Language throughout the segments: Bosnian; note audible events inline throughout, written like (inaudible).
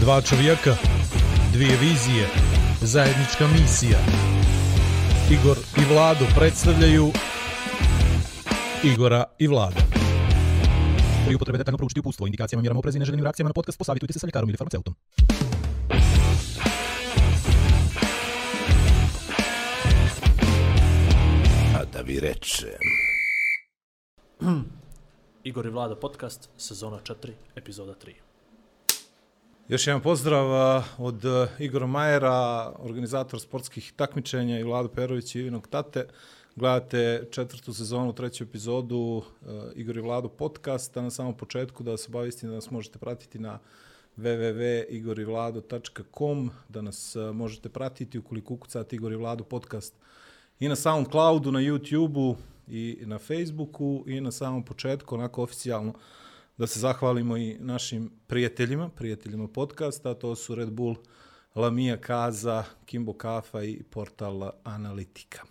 Dva čovjeka, dvije vizije, zajednička misija. Igor i Vlado predstavljaju Igora i Vlada. Pri upotrebe detaljno proučiti upustvo, indikacijama, mjerama oprezi i neželjenim reakcijama na podcast, posavitujte se sa ljekarom ili farmaceutom. A da vi rečem. Igor i Vlada podcast, sezona 4, epizoda 3. Još jedan pozdrav od e, Igora Majera, organizator sportskih takmičenja i Vlado Perović i Ivinog Tate. Gledate četvrtu sezonu, treću epizodu e, Igor i Vlado podcasta. Na samom početku da se obavistim da nas možete pratiti na www.igorivlado.com, da nas e, možete pratiti ukoliko ukucate Igor i Vlado podcast i na Soundcloudu, na YouTubeu i na Facebooku i na samom početku, onako oficijalno, da se zahvalimo i našim prijateljima, prijateljima podcasta, to su Red Bull, Lamija Kaza, Kimbo Kafa i portal Analitika.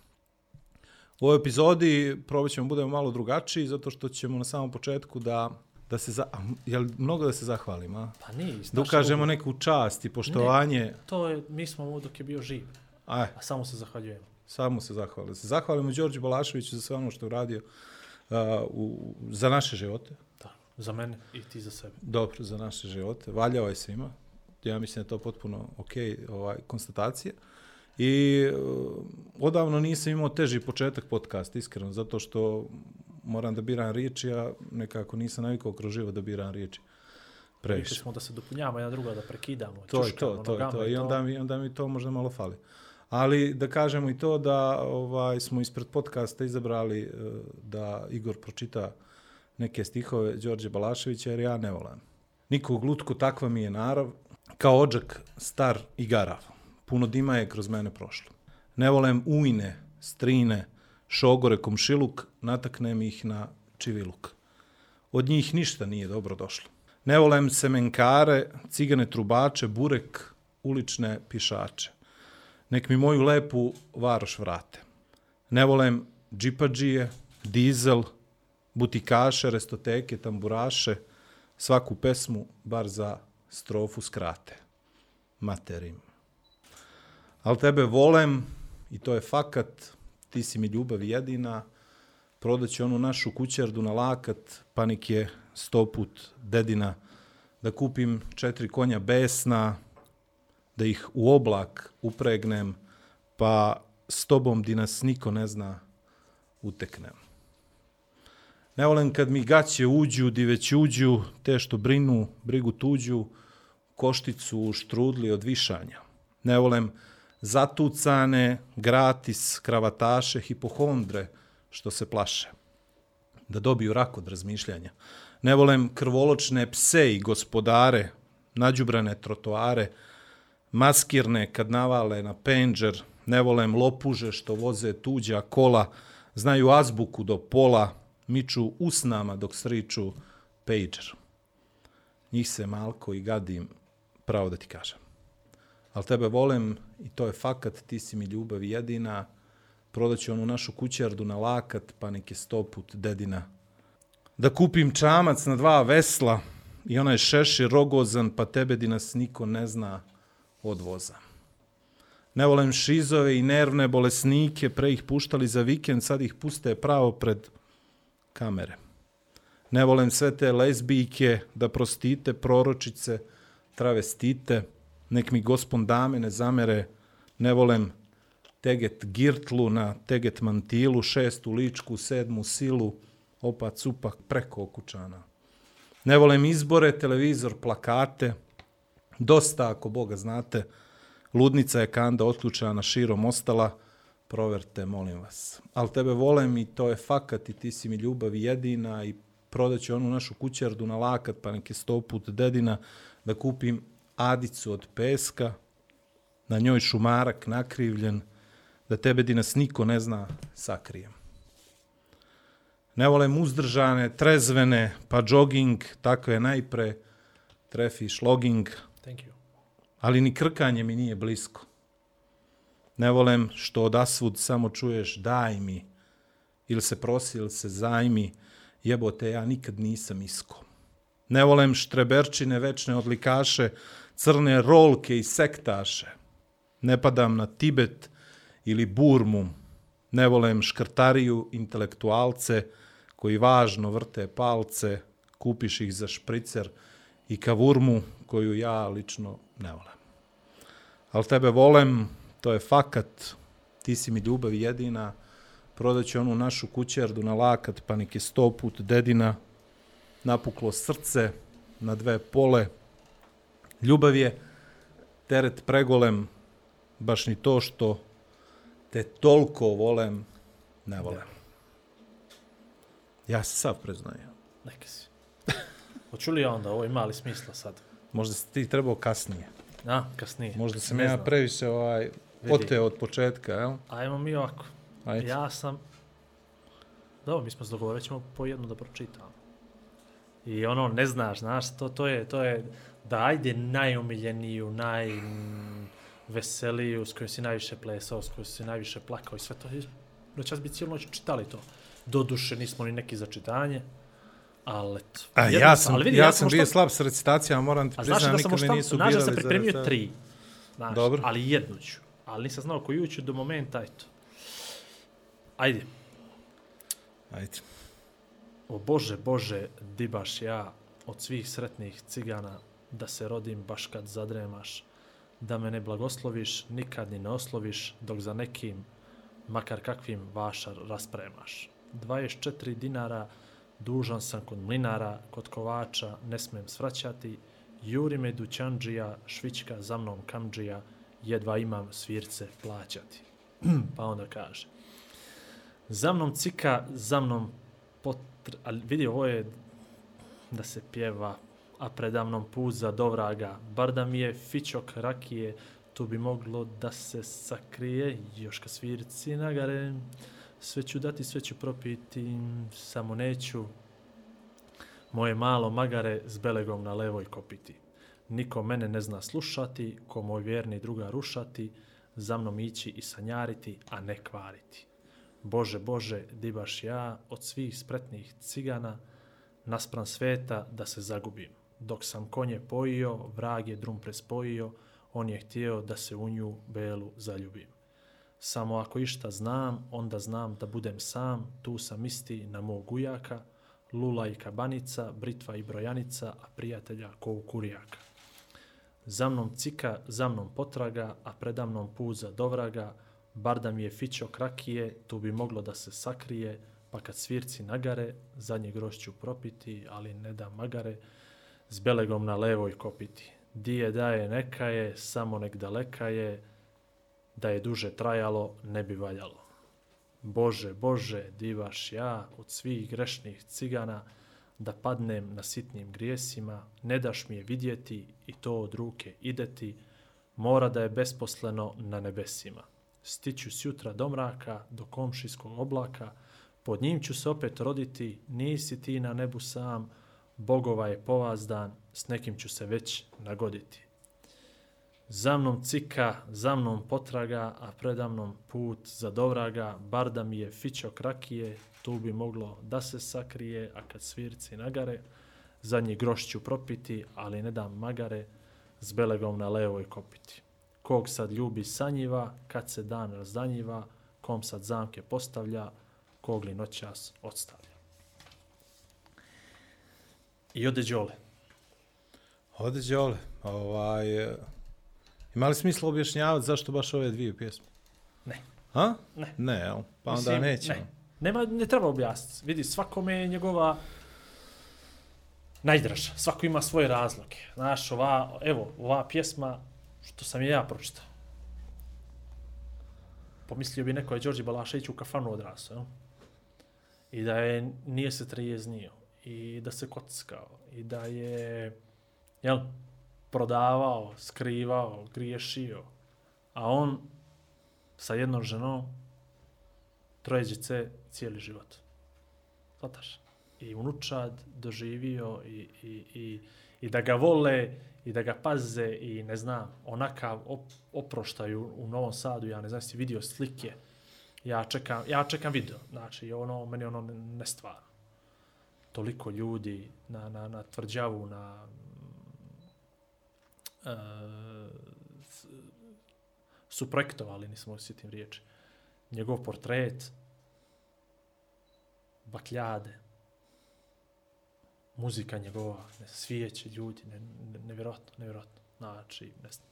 U ovoj epizodi probat ćemo budemo malo drugačiji, zato što ćemo na samom početku da da se za, a, jel mnogo da se zahvalim, a? Pa iz Da ukažemo uloge. neku čast i poštovanje. Ne, to je, mi smo ovo dok je bio živ, Aj, a samo se zahvaljujemo. samo se zahvalimo. Se zahvalimo Đorđu Balaševiću za sve ono što je uradio uh, u, za naše živote. Za mene i ti za sebe. Dobro, za naše živote. Valjao je svima. Ja mislim da je to potpuno ok, ovaj, konstatacija. I uh, odavno nisam imao teži početak podcasta, iskreno, zato što moram da biram riječi, a nekako nisam navikao kroz život da biram riječi. Više Previše. smo da se dopunjavamo jedna druga, da prekidamo, To je to, to je to. I onda mi, onda mi to možda malo fali. Ali da kažemo i to da ovaj smo ispred podcasta izabrali eh, da Igor pročita neke stihove Đorđe Balaševića jer ja ne volim. Niko glutku takva mi je narav, kao ođak star i garav. Puno dima je kroz mene prošlo. Ne volem ujne, strine, šogore, komšiluk, nataknem ih na čiviluk. Od njih ništa nije dobro došlo. Ne volem semenkare, cigane trubače, burek, ulične pišače. Nek mi moju lepu varoš vrate. Ne volem džipadžije, dizel, butikaše, restoteke, tamburaše, svaku pesmu bar za strofu skrate. Materim. Al tebe volem i to je fakat, ti si mi ljubav jedina, prodaću onu našu kućardu na lakat, panik je sto put dedina, da kupim četiri konja besna, da ih u oblak upregnem, pa s tobom di nas niko ne zna uteknem. Ne volim kad mi gaće uđu, di već uđu, te što brinu, brigu tuđu, košticu štrudli od višanja. Ne volim zatucane, gratis, kravataše, hipohondre, što se plaše da dobiju rak od razmišljanja. Ne volim krvoločne pse i gospodare, nađubrane trotoare, maskirne kad navale na penđer, ne volem lopuže što voze tuđa kola, znaju azbuku do pola, miču usnama dok sriču pager. Njih se malko i gadim, pravo da ti kažem. Al tebe volem i to je fakat, ti si mi ljubav jedina, prodaću onu našu kućardu na lakat, pa neke stoput dedina. Da kupim čamac na dva vesla i onaj šešir rogozan, pa tebe di nas niko ne zna od voza. Ne volem šizove i nervne bolesnike, pre ih puštali za vikend, sad ih puste pravo pred kamere. Ne volim sve te lezbijke, da prostite, proročice, travestite, nek mi gospon dame ne zamere, ne volim teget girtlu na teget mantilu, šestu ličku, sedmu silu, opa cupak preko okučana. Ne volim izbore, televizor, plakate, dosta ako Boga znate, ludnica je kanda otključana širom ostala, proverte, molim vas. Al tebe volem i to je fakat i ti si mi ljubav jedina i prodaću onu našu kućardu na lakat, pa neke sto put dedina, da kupim adicu od peska, na njoj šumarak nakrivljen, da tebe di nas niko ne zna sakrijem. Ne volem uzdržane, trezvene, pa jogging, tako je najpre, trefiš logging, Thank you. ali ni krkanje mi nije blisko. Ne volem što od asvud samo čuješ daj mi, ili se prosi, ili se zajmi, jebote, ja nikad nisam isko. Ne volem štreberčine, večne odlikaše, crne rolke i sektaše. Ne padam na Tibet ili Burmu. Ne volem škrtariju, intelektualce koji važno vrte palce, kupiš ih za špricer i kavurmu koju ja lično ne volem. Ali tebe volem, to je fakat, ti si mi ljubav jedina, prodaću onu našu kućerdu na lakat, pa nek je sto put dedina, napuklo srce na dve pole. Ljubav je teret pregolem, baš ni to što te toliko volem, ne volem. Ja se sav preznajem. Neka si. (laughs) Hoću li ja onda, ovo ima li smisla sad? Možda si ti trebao kasnije. A, kasnije. Možda sam Ne ja znam. previše ovaj. Oteo od početka, jel? Ajmo mi ovako. Ajde. Ja sam... Dobro, mi smo se dogovorili, ćemo po jednu da pročitamo. I ono, ne znaš, znaš, to, to je, to je, da ajde najomiljeniju, najveseliju, s kojoj si najviše plesao, s kojoj si najviše plakao i sve to. Noćas bi cijelu noć čitali to. Doduše, nismo ni neki za čitanje, ali eto. A Jedno ja sam- sam, ali vidi, ja sam možda- bio slab s recitacijama, moram ti sam nikad me nisu znaš da sam za pripremio recitaciju. tri. Znaš, Dobro. ali jednu ću. Ali nisam znao koju ću do momenta, eto. Ajde. Ajde. O Bože, Bože, di baš ja od svih sretnih cigana da se rodim baš kad zadremaš, da me ne blagosloviš, nikad ni ne osloviš, dok za nekim, makar kakvim vašar raspremaš. 24 dinara, dužan sam kod mlinara, kod kovača, ne smem svraćati, juri me dućanđija, švićka za mnom kamđija, jedva imam svirce plaćati. (clears throat) pa onda kaže, za mnom cika, za mnom potr... Ali vidi, ovo je da se pjeva, a predamnom puza do vraga. Bar da mi je fićok rakije, tu bi moglo da se sakrije, još ka svirci nagare. Sve ću dati, sve ću propiti, samo neću moje malo magare s belegom na levoj kopiti. Niko mene ne zna slušati, ko moj vjerni druga rušati, za mnom ići i sanjariti, a ne kvariti. Bože, Bože, di baš ja od svih spretnih cigana naspram sveta da se zagubim. Dok sam konje pojio, vrag je drum prespojio, on je htio da se u nju belu zaljubim. Samo ako išta znam, onda znam da budem sam, tu sam isti na mog ujaka, lula i kabanica, britva i brojanica, a prijatelja ko u kurijaka. Za mnom cika, za mnom potraga, a predamnom puza dovraga, bar da mi je fićo krakije, tu bi moglo da se sakrije, pa kad svirci nagare, zadnje grošću propiti, ali ne da magare, s belegom na levoj kopiti. Dije daje neka je, samo nek daleka je, da je duže trajalo, ne bi valjalo. Bože, Bože, divaš ja od svih grešnih cigana, da padnem na sitnim grijesima, ne daš mi je vidjeti i to od ruke ideti, mora da je besposleno na nebesima. Stiću s jutra do mraka, do komšijskog oblaka, pod njim ću se opet roditi, nisi ti na nebu sam, bogova je povazdan, s nekim ću se već nagoditi. Za mnom cika, za mnom potraga, a predamnom put za dovraga, bar da mi je fićok rakije, tu bi moglo da se sakrije, a kad svirci nagare, zadnji groš ću propiti, ali ne dam magare, s belegom na levoj kopiti. Kog sad ljubi sanjiva, kad se dan razdanjiva, kom sad zamke postavlja, kog li noćas odstavlja. I ode Đole. Ode Đole. Ovaj, ima li smisla objašnjavati zašto baš ove dvije pjesme? Ne. A? Ne. Ne, jel? Pa onda Mislim, nećemo. Ne. Nema, ne treba objasniti. Vidi, svakome je njegova najdraža. Svako ima svoje razloge. Znaš, ova, evo, ova pjesma, što sam je ja pročitao. Pomislio bi neko je Đorđe Balašević u kafanu odrasao, jel? I da je, nije se trejeznio. I da se kockao. I da je, jel, prodavao, skrivao, griješio. A on sa jednom ženom trojeđice cijeli život. Svataš? I unučad doživio i, i, i, i da ga vole i da ga paze i ne znam, onakav op, oproštaju u Novom Sadu, ja ne znam si vidio slike, ja čekam, ja čekam video, znači ono, meni ono ne- nestvarno. toliko ljudi na, na, na tvrđavu, na uh, su projektovali, nismo osjetim riječi, njegov portret, bakljade, muzika njegova, ne, svijeće, ljudi, ne, ne, nevjerojatno, nevjerojatno. Znači, ne znam,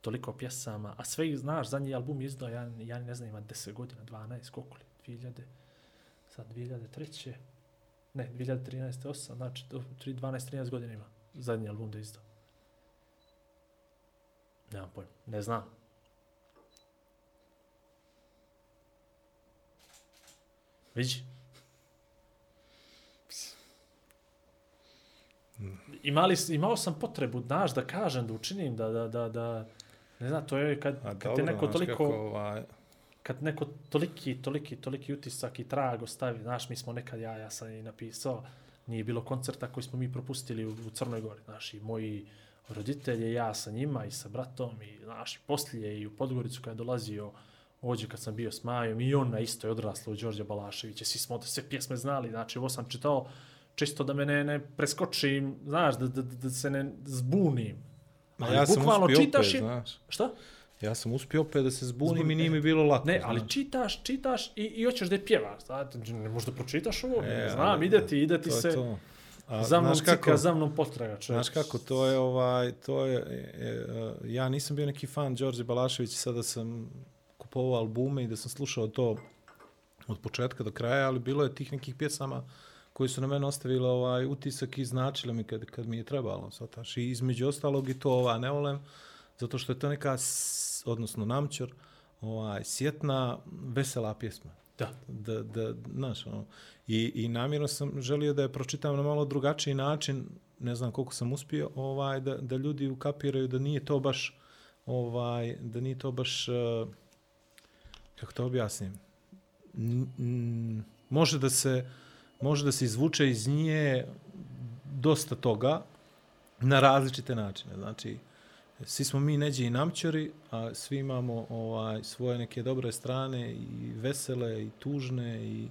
toliko pjesama, a sve ih znaš, zadnji album je izdao, ja, ja ne znam, ima 10 godina, 12, koliko li, 2000, sad 2003. Ne, 2013. 8, znači, 12-13 godina ima zadnji album da je izdao. Nemam pojma, ne znam. Vidi. Imali, imao sam potrebu, znaš, da kažem, da učinim, da, da, da, da ne znam, to je kad, A kad dobro, te neko toliko, kako, ovaj, kad neko toliki, toliki, toliki utisak i trag ostavi, znaš, mi smo nekad, ja, ja sam i napisao, nije bilo koncerta koji smo mi propustili u, u Crnoj Gori, znaš, i moji roditelji, ja sa njima i sa bratom, i, znaš, i poslije i u Podgoricu kad je dolazio, ovdje kad sam bio s Majom, i on na isto je odraslo u Đorđe Balaševića, svi smo sve pjesme znali, znači, ovo sam čitao, čisto da me ne, ne preskočim, znaš, da, da, da se ne zbunim. Ma Ali ja sam bukvalno uspio čitaš opet, i- znaš. Šta? Ja sam uspio opet da se zbunim Zbun- i nije mi bilo lako. Ne, ali znaš. čitaš, čitaš i, i hoćeš da je pjevaš. Znate, ne možda pročitaš ovo, E, ne znam, ali- ide ti, ide ti se to. A, za mnom znaš kako- cika, za mnom potraga. čovječ. Znaš kako, to je ovaj, to je, e, e, ja nisam bio neki fan Đorđe Balaševića, sada sam kupovao albume i da sam slušao to od početka do kraja, ali bilo je tih nekih pjesama koji su na mene ostavile ovaj utisak i značile mi kad, kad mi je trebalo. Sataš. I između ostalog i to ova, ne volem, zato što je to neka, s- odnosno namćor, ovaj, sjetna, vesela pjesma Da. da, da, znaš, ono, i, i namjerno sam želio da je pročitam na malo drugačiji način, ne znam koliko sam uspio, ovaj, da, da ljudi ukapiraju da nije to baš, ovaj, da nije to baš, uh, kako to objasnim, N, n, može da se, može da se izvuče iz nje dosta toga na različite načine, znači, svi smo mi neđe i namćori, a svi imamo ovaj svoje neke dobre strane i vesele i tužne i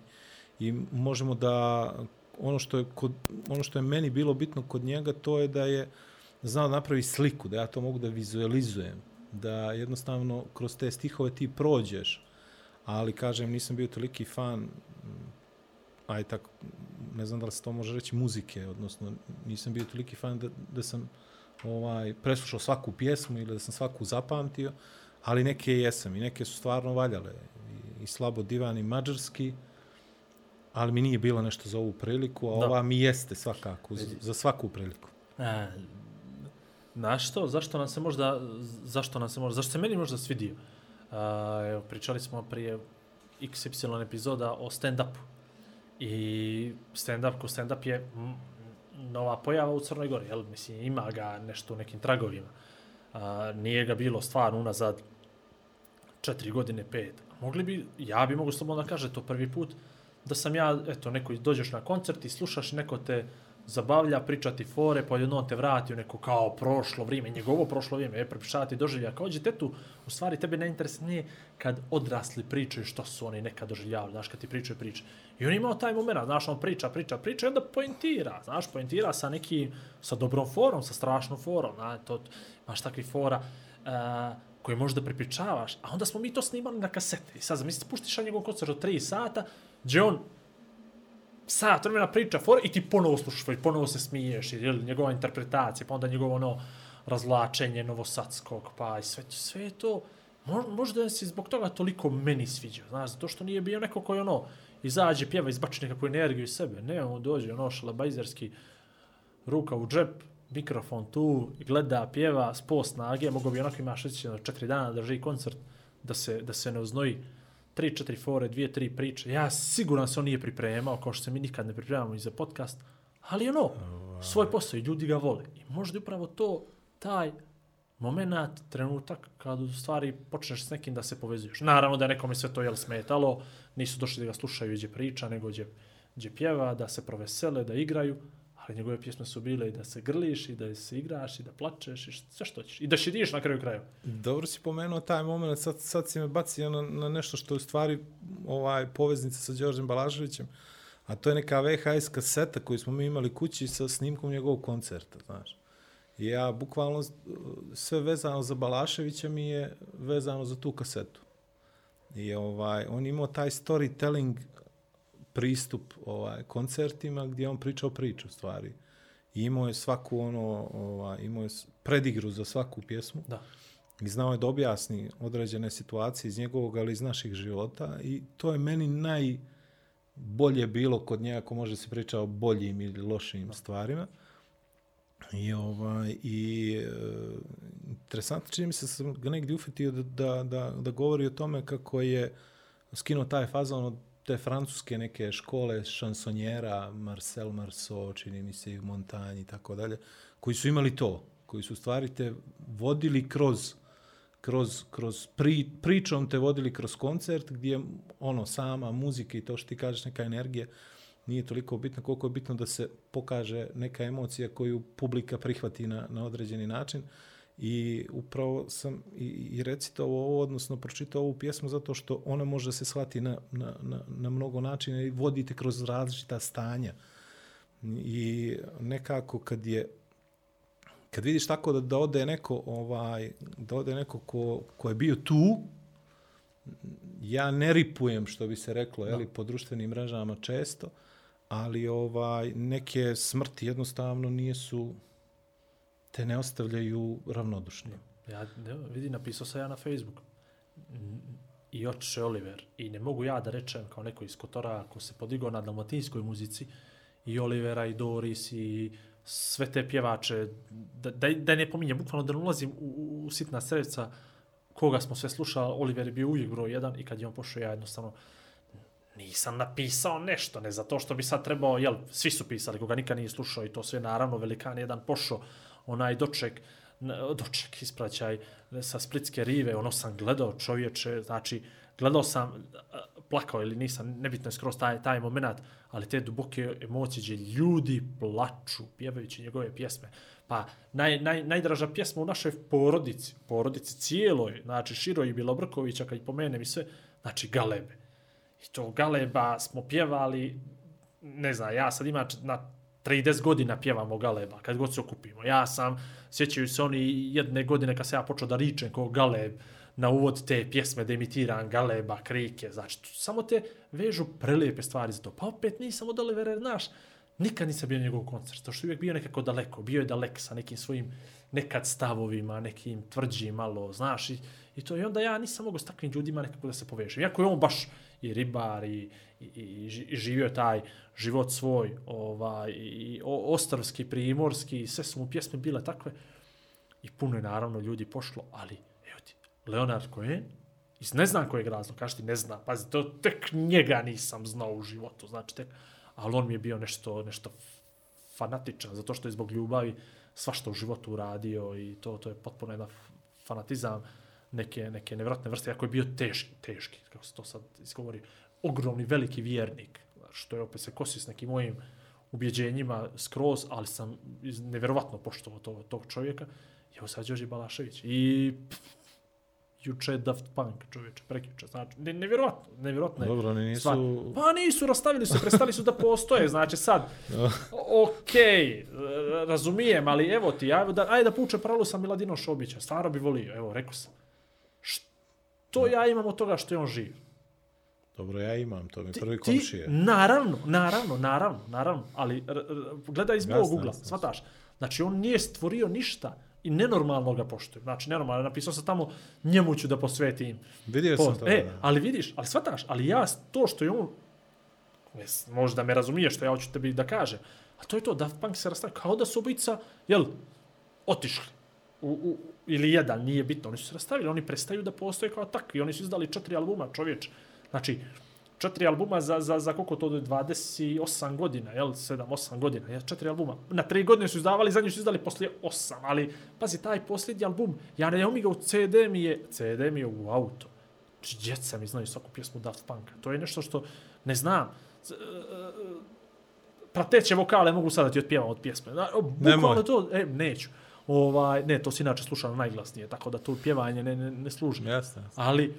i možemo da ono što je kod ono što je meni bilo bitno kod njega to je da je znao da napravi sliku, da ja to mogu da vizualizujem, da jednostavno kroz te stihove ti prođeš. Ali kažem nisam bio toliki fan mm, aj tako ne znam da li se to može reći muzike, odnosno nisam bio toliki fan da, da sam ovaj preslušao svaku pjesmu ili da sam svaku zapamtio, ali neke jesam i neke su stvarno valjale i, i slabo divan i mađarski, ali mi nije bilo nešto za ovu priliku, a Da. ova mi jeste svakako, za, za svaku priliku. E, znaš što? Zašto nam se možda, zašto nam se možda, zašto se meni možda svidio? Evo, pričali smo prije XY epizoda o stand-upu. I stand-up ko stand-up je nova pojava u Crnoj Gori, jel? Mislim, ima ga nešto u nekim tragovima. A, nije ga bilo stvarno unazad četiri godine, pet. Mogli bi, ja bi mogu slobodno da kaže to prvi put, da sam ja, eto, neko dođeš na koncert i slušaš neko te zabavlja, pričati fore, pa jedno te vrati u neko kao prošlo vrijeme, njegovo prošlo vrijeme, je prepišati doživlja. Kao ođe tetu, u stvari tebe ne interesuje kad odrasli pričaju što su oni nekad doživljavali, znaš, kad ti pričaju priče. I on imao taj moment, znaš, on priča, priča, priča i onda poentira, znaš, poentira sa neki, sa dobrom forom, sa strašnom forom, znaš, to, imaš takvi fora, uh, koje možda prepričavaš, a onda smo mi to snimali na kasete. I sad, zamisli, puštiš na njegov koncert od 3 sata, gdje on sat vremena priča for i ti ponovo slušaš i ponovo se smiješ, jer njegova interpretacija, pa onda njegovo ono razlačenje novosadskog, pa i sve, sve je to, mo- možda se zbog toga toliko meni sviđa, znaš, zato što nije bio neko koji ono, izađe, pjeva, izbači nekakvu energiju iz sebe, ne, on dođe, ono, šalabajzerski, ruka u džep, mikrofon tu, gleda, pjeva, s post snage, mogo bi onako ima osjećaj na četiri dana drži koncert, da se, da se ne uznoji tri, četiri fore, dvije, tri priče. Ja siguran se on nije pripremao, kao što se mi nikad ne pripremamo i za podcast, ali ono, svoj posao i ljudi ga vole. I možda je upravo to, taj moment, trenutak, kad u stvari počneš s nekim da se povezuješ. Naravno da je nekome sve to jel smetalo, nisu došli da ga slušaju gdje priča, nego gdje, gdje pjeva, da se provesele, da igraju, ali njegove pjesme su bile i da se grliš, i da se igraš, i da plačeš, i sve što ćeš. I da šidiš na kraju krajeva. Dobro si pomenuo taj moment, sad, sad si me bacio na, na nešto što je u stvari ovaj, poveznica sa Đorđem Balaževićem, A to je neka VHS kaseta koju smo mi imali kući sa snimkom njegovog koncerta, znaš. I ja bukvalno sve vezano za Balaševića mi je vezano za tu kasetu. I ovaj, on imao taj storytelling pristup ovaj, koncertima gdje on pričao priču stvari. I imao je svaku ono, ovaj, imao je predigru za svaku pjesmu. Da. I znao je da objasni određene situacije iz njegovog, ali iz naših života. I to je meni najbolje bilo kod njega, ako može se priča o boljim ili lošim stvarima. I, ovaj, i e, interesantno čini mi se sam ga negdje ufetio da, da, da, da govori o tome kako je skinuo taj fazon od te francuske neke škole šansonjera, Marcel Marceau, čini mi se i u Montanji i tako dalje, koji su imali to, koji su stvari te vodili kroz kroz, kroz pri, pričom te vodili kroz koncert gdje ono sama muzika i to što ti kažeš neka energija nije toliko bitno koliko je bitno da se pokaže neka emocija koju publika prihvati na, na određeni način i upravo sam i, i recitovao ovo, odnosno pročitao ovu pjesmu zato što ona može se shvati na, na, na, na mnogo načina i vodite kroz različita stanja. I nekako kad je kad vidiš tako da, da ode neko ovaj da ode neko ko, ko je bio tu ja ne ripujem što bi se reklo je li po društvenim mrežama često ali ovaj neke smrti jednostavno nisu te ne ostavljaju ravnodušni. Ja, ne, vidi, napisao sam ja na Facebook. I oče Oliver. I ne mogu ja da rečem kao neko iz Kotora, ko se podigao na dalmatinskoj muzici, i Olivera, i Doris, i sve te pjevače, da, da, da ne pominjem, bukvalno da ne ulazim u, u, u sitna srca koga smo sve slušali, Oliver je bio uvijek broj jedan i kad je on pošao ja jednostavno nisam napisao nešto, ne zato što bi sad trebao, jel, svi su pisali, koga nikad nije slušao i to sve naravno, velikan jedan pošao, onaj doček, doček, ispraćaj, sa Splitske rive, ono sam gledao čovječe, znači, gledao sam, e, plakao ili nisam, nebitno je skroz taj, taj moment, ali te duboke emocije gdje ljudi plaču pjevajući njegove pjesme. Pa naj, naj, najdraža pjesma u našoj porodici, porodici cijeloj, znači Širo i Bilobrkovića, kad pomenem i sve, znači Galebe. I to Galeba smo pjevali, ne znam, ja sad imam na 30 godina pjevamo Galeba, kad god se okupimo. Ja sam, sjećaju se oni jedne godine kad se ja počeo da ričem ko Galeb, na uvod te pjesme da imitiram Galeba, Krike, znači samo te vežu prelijepe stvari za to. Pa opet nisam od Olivera, znaš, nikad nisam bio na njegov koncert, to što je uvijek bio nekako daleko, bio je dalek sa nekim svojim nekad stavovima, nekim tvrđim malo, znaš, i, i to i onda ja nisam mogao s takvim ljudima nekako da se povežem. Iako je on baš i ribar i, i, i i živio taj život svoj, ovaj, i o, ostrvski, primorski, sve su mu pjesme bile takve. I puno je naravno ljudi pošlo, ali evo ti, Leonard Cohen, iz ne znam kojeg razloga, kaži ti ne znam, pazi, to tek njega nisam znao u životu, znači tek, ali on mi je bio nešto, nešto fanatičan, zato što je zbog ljubavi svašta u životu uradio i to, to je potpuno jedan fanatizam neke, neke nevratne vrste, jako je bio teški, teški, kako se to sad izgovori, ogromni, veliki vjernik, što je opet se kosi s nekim mojim ubjeđenjima skroz, ali sam nevjerovatno poštovao tog, tog čovjeka. Evo sad Đorđe Balašević. I pff, juče Daft Punk čovječe, prekjuče. Znači, ne, nevjerovatno, nevjerovatno je. Dobro, oni nisu... stvar. Pa nisu, rastavili su, prestali su da postoje, znači sad, (laughs) okej, okay, razumijem, ali evo ti, ajde da, ajde da puče paralelu sa Miladinom Šobića, stvarno bi volio, evo, rekao sam. Što ja imam od toga što je on živ? Dobro, ja imam, to mi prvi komšije. naravno, naravno, naravno, naravno, ali r, r, gledaj iz Jasno, ugla, jasno. shvataš. Znači, on nije stvorio ništa i nenormalno ga poštujem. Znači, nenormalno, napisao sam tamo, njemu ću da posvetim Vidio sam post. to. E, ali vidiš, ali shvataš, ali ja to što je on, jes, možda me razumiješ što ja hoću tebi da kažem, a to je to, Daft Punk se rastavio, kao da su obojica, jel, otišli. U, u, ili jedan, nije bitno, oni su se rastavili, oni prestaju da postoje kao takvi, oni su izdali četiri albuma, čovječ. Znači, četiri albuma za, za, za koliko to je 28 godina, jel, 7-8 godina, je, četiri albuma. Na tri godine su izdavali, zadnji su izdali poslije 8, ali pazi, taj posljednji album, ja ne mi ga u CD mi je, CD mi je u auto. Znači, djeca mi znaju svaku pjesmu Daft Punka. To je nešto što ne znam. Z- e, e, Prateće vokale mogu sada ti otpjevam od pjesme. O, Bukvalno to, e, neću. Ovaj, ne, to se inače sluša najglasnije, tako da to pjevanje ne, ne, ne služi. Jasno. jasno. Ali,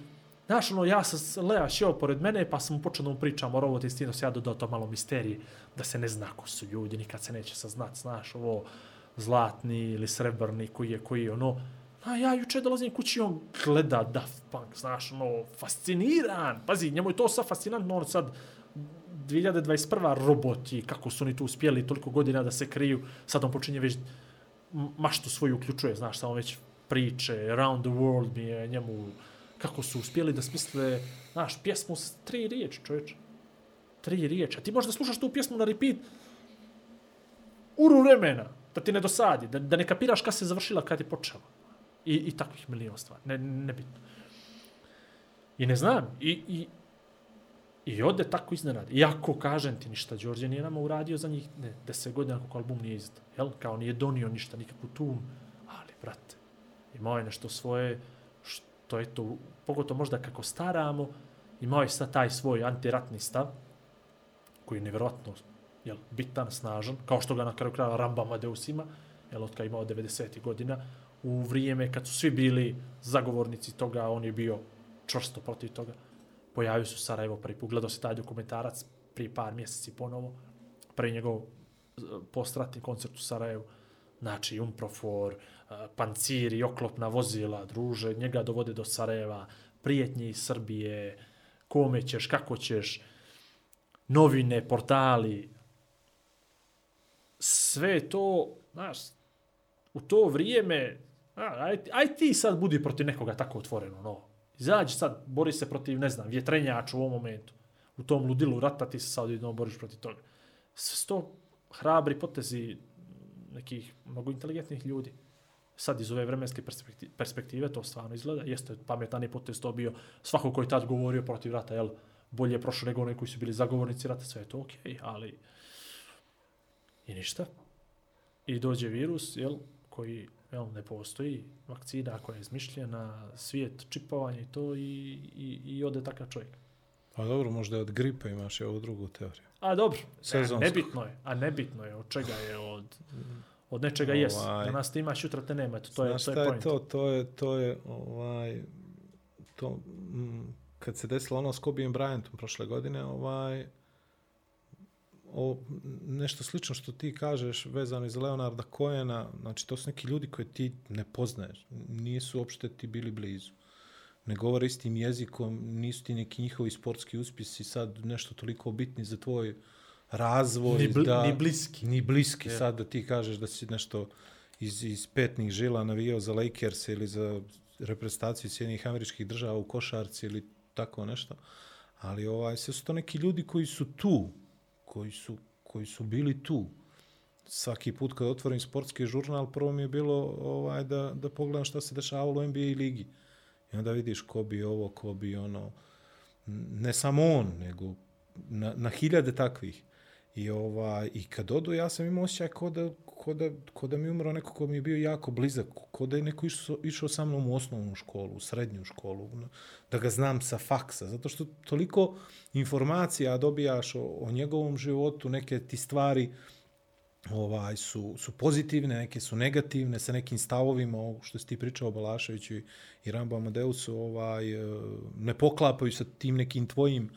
Znaš, ono, ja sam Lea šeo pored mene, pa sam počeo da mu pričam o robot istinu, ja dodao to malo misterije, da se ne zna ko su ljudi, nikad se neće saznat, znaš, ovo, zlatni ili srebrni, koji je, koji je, ono, a ja juče dolazim kući, on gleda Daft Punk, znaš, ono, fasciniran, pazi, njemu je to sad fascinantno, on sad, 2021. roboti, kako su oni tu uspjeli toliko godina da se kriju, sad on počinje već maštu svoju uključuje, znaš, samo već priče, around the world mi je njemu, kako su uspjeli da smisle, znaš, pjesmu s tri riječi, čovječ. Tri riječi. A ti možeš da slušaš tu pjesmu na repeat uru vremena, da ti ne dosadi, da, da ne kapiraš kada se završila, kada je počela. I, i takvih milijon stvari. Ne, nebitno. I ne znam. I, i, I ode tako iznenadi. Iako, kažem ti, ništa Đorđe nije nama uradio za njih ne, deset godina kako album nije izdao. Jel? Kao nije donio ništa, nikakvu tum. Ali, brate, imao je nešto svoje, to je to, pogotovo možda kako staramo, imao je sad taj svoj antiratni stav, koji je nevjerojatno jel, bitan, snažan, kao što ga na kraju kraja Ramba Madeus ima, jel, od kada imao 90. godina, u vrijeme kad su svi bili zagovornici toga, on je bio čvrsto protiv toga. Pojavio se u Sarajevo prvi put, gledao se taj dokumentarac prije par mjeseci ponovo, prvi njegov eh, postratni koncert u Sarajevu, znači Umprofor, eh, panciri, oklopna vozila, druže, njega dovode do Sarajeva, prijetnje iz Srbije, kome ćeš, kako ćeš, novine, portali, sve to, znaš, u to vrijeme, aj, aj ti sad budi protiv nekoga tako otvoreno, no. Izađi sad, bori se protiv, ne znam, vjetrenjača u ovom momentu. U tom ludilu rata ti se sad jednom boriš protiv toga. Sve hrabri potezi nekih mnogo inteligentnih ljudi. Sad iz ove vremenske perspektive to stvarno izgleda. Jeste pametan je potez to bio svako koji tad govorio protiv rata, jel, bolje je prošlo nego oni koji su bili zagovornici rata, sve je to okej, okay, ali i ništa. I dođe virus, jel, koji jel, ne postoji, vakcina koja je izmišljena, svijet, čipovanje i to i, i, i ode takav čovjek. Pa dobro, možda od gripa imaš i ovu drugu teoriju. A dobro, a nebitno je, a nebitno je od čega je, od, od nečega ovaj, jes. Da nas te imaš, jutra te nema, to je, to je point. To, to je, to je, ovaj, to, m, kad se desilo ono s Kobe Bryantom prošle godine, ovaj, o, nešto slično što ti kažeš vezano iz Leonarda Coena, znači to su neki ljudi koje ti ne poznaješ, nisu uopšte ti bili blizu. Ne govore istim jezikom, nisu ti neki njihovi sportski uspisi sad nešto toliko bitni za tvoj razvoj. Ni, bl da, ni bliski. Ni bliski yeah. sad da ti kažeš da si nešto iz, iz petnih žila navijao za Lakers ili za reprezentaciju Sjedinjih američkih država u košarci ili tako nešto. Ali ovaj, sve su to neki ljudi koji su tu, koji su, koji su bili tu. Svaki put kad otvorim sportski žurnal, prvo mi je bilo ovaj, da, da pogledam šta se dešavalo u NBA ligi. I onda vidiš ko bi ovo, ko bi ono, ne samo on, nego na, na hiljade takvih. I, ovaj, I kad odu, ja sam imao osjećaj ko da, ko da, ko da mi umro neko ko mi je bio jako blizak, ko da je neko išao, išao sa mnom u osnovnu školu, u srednju školu, da ga znam sa faksa, zato što toliko informacija dobijaš o, o njegovom životu, neke ti stvari ovaj su, su pozitivne, neke su negativne, sa nekim stavovima, što si ti pričao o Balaševiću i Rambo Amadeusu, ovaj, eh, ne poklapaju sa tim nekim tvojim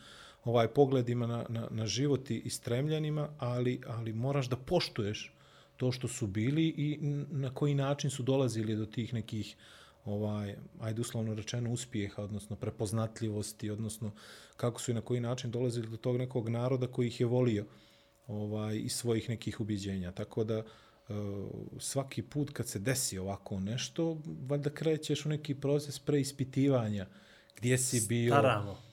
ovaj pogledima na, na, na život i stremljanima, ali, ali moraš da poštuješ to što su bili i na koji način su dolazili do tih nekih ovaj ajde uslovno rečeno uspjeha odnosno prepoznatljivosti odnosno kako su i na koji način dolazili do tog nekog naroda koji ih je volio ovaj iz svojih nekih ubeđenja tako da e, svaki put kad se desi ovako nešto valjda krećeš u neki proces preispitivanja gdje si bio Staramo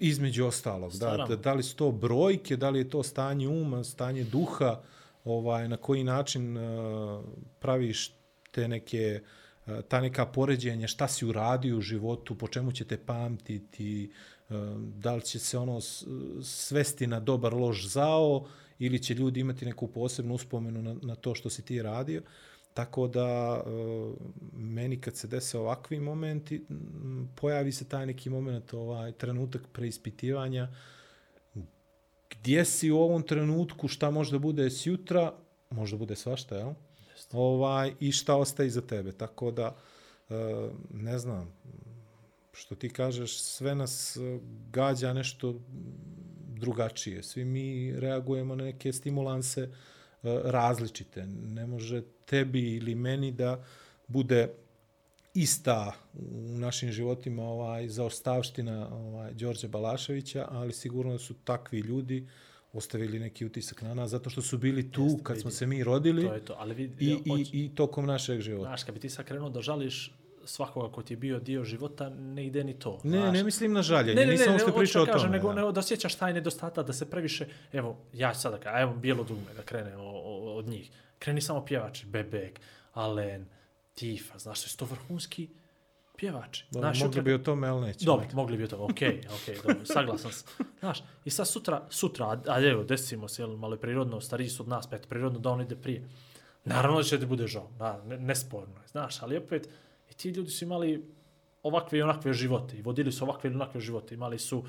između ostalog da, da da li su to brojke da li je to stanje uma stanje duha ovaj na koji način uh, praviš te neke uh, ta neka poređenja šta si uradio u životu, po čemu će te pamtiti, uh, da li će se ono svesti na dobar lož zao ili će ljudi imati neku posebnu uspomenu na, na to što si ti radio. Tako da uh, meni kad se dese ovakvi momenti, pojavi se taj neki moment, ovaj trenutak preispitivanja, uh, gdje si u ovom trenutku, šta može da bude sjutra, može da bude svašta, jel? Ovaj, I šta ostaje za tebe. Tako da, e, ne znam, što ti kažeš, sve nas e, gađa nešto drugačije. Svi mi reagujemo na neke stimulanse e, različite. Ne može tebi ili meni da bude ista u našim životima ovaj zaostavština ovaj Đorđe Balaševića, ali sigurno su takvi ljudi ostavili neki utisak na nas zato što su bili tu Jeste, kad smo vidi. se mi rodili To je to, ali vidi, i, hoć- i, i tokom našeg života. Znaš, kad bi ti sad krenuo da žališ svakoga ko ti je bio dio života, ne ide ni to. Ne, znaš. ne mislim na žaljenje, Ne, ne, nisam ne, uopšte hoću pričao o da kažem, tome. nego, da. nego da osjećaš taj nedostatak, da se previše, evo, ja ću sada evo bijelo dugme da krene o, o, od njih. Kreni samo pjevači, Bebek, Alen, Tifa, znaš, to su to vrhunski pjevači. Dobro, Znaš, mogli sutra- bi o tome, ali neće. Dobro, mogli bi o tome, okej, (laughs) okej, dobro, saglasan sam. Znaš, i sad sutra, sutra, a, a evo, desimo se, jel, malo je prirodno, stariji su od nas, pa eto, prirodno da on ide prije. Naravno da će ti bude žao, da, ne, nesporno je, znaš, ali opet, ti ljudi su imali ovakve i onakve živote, i vodili su ovakve i onakve živote, imali su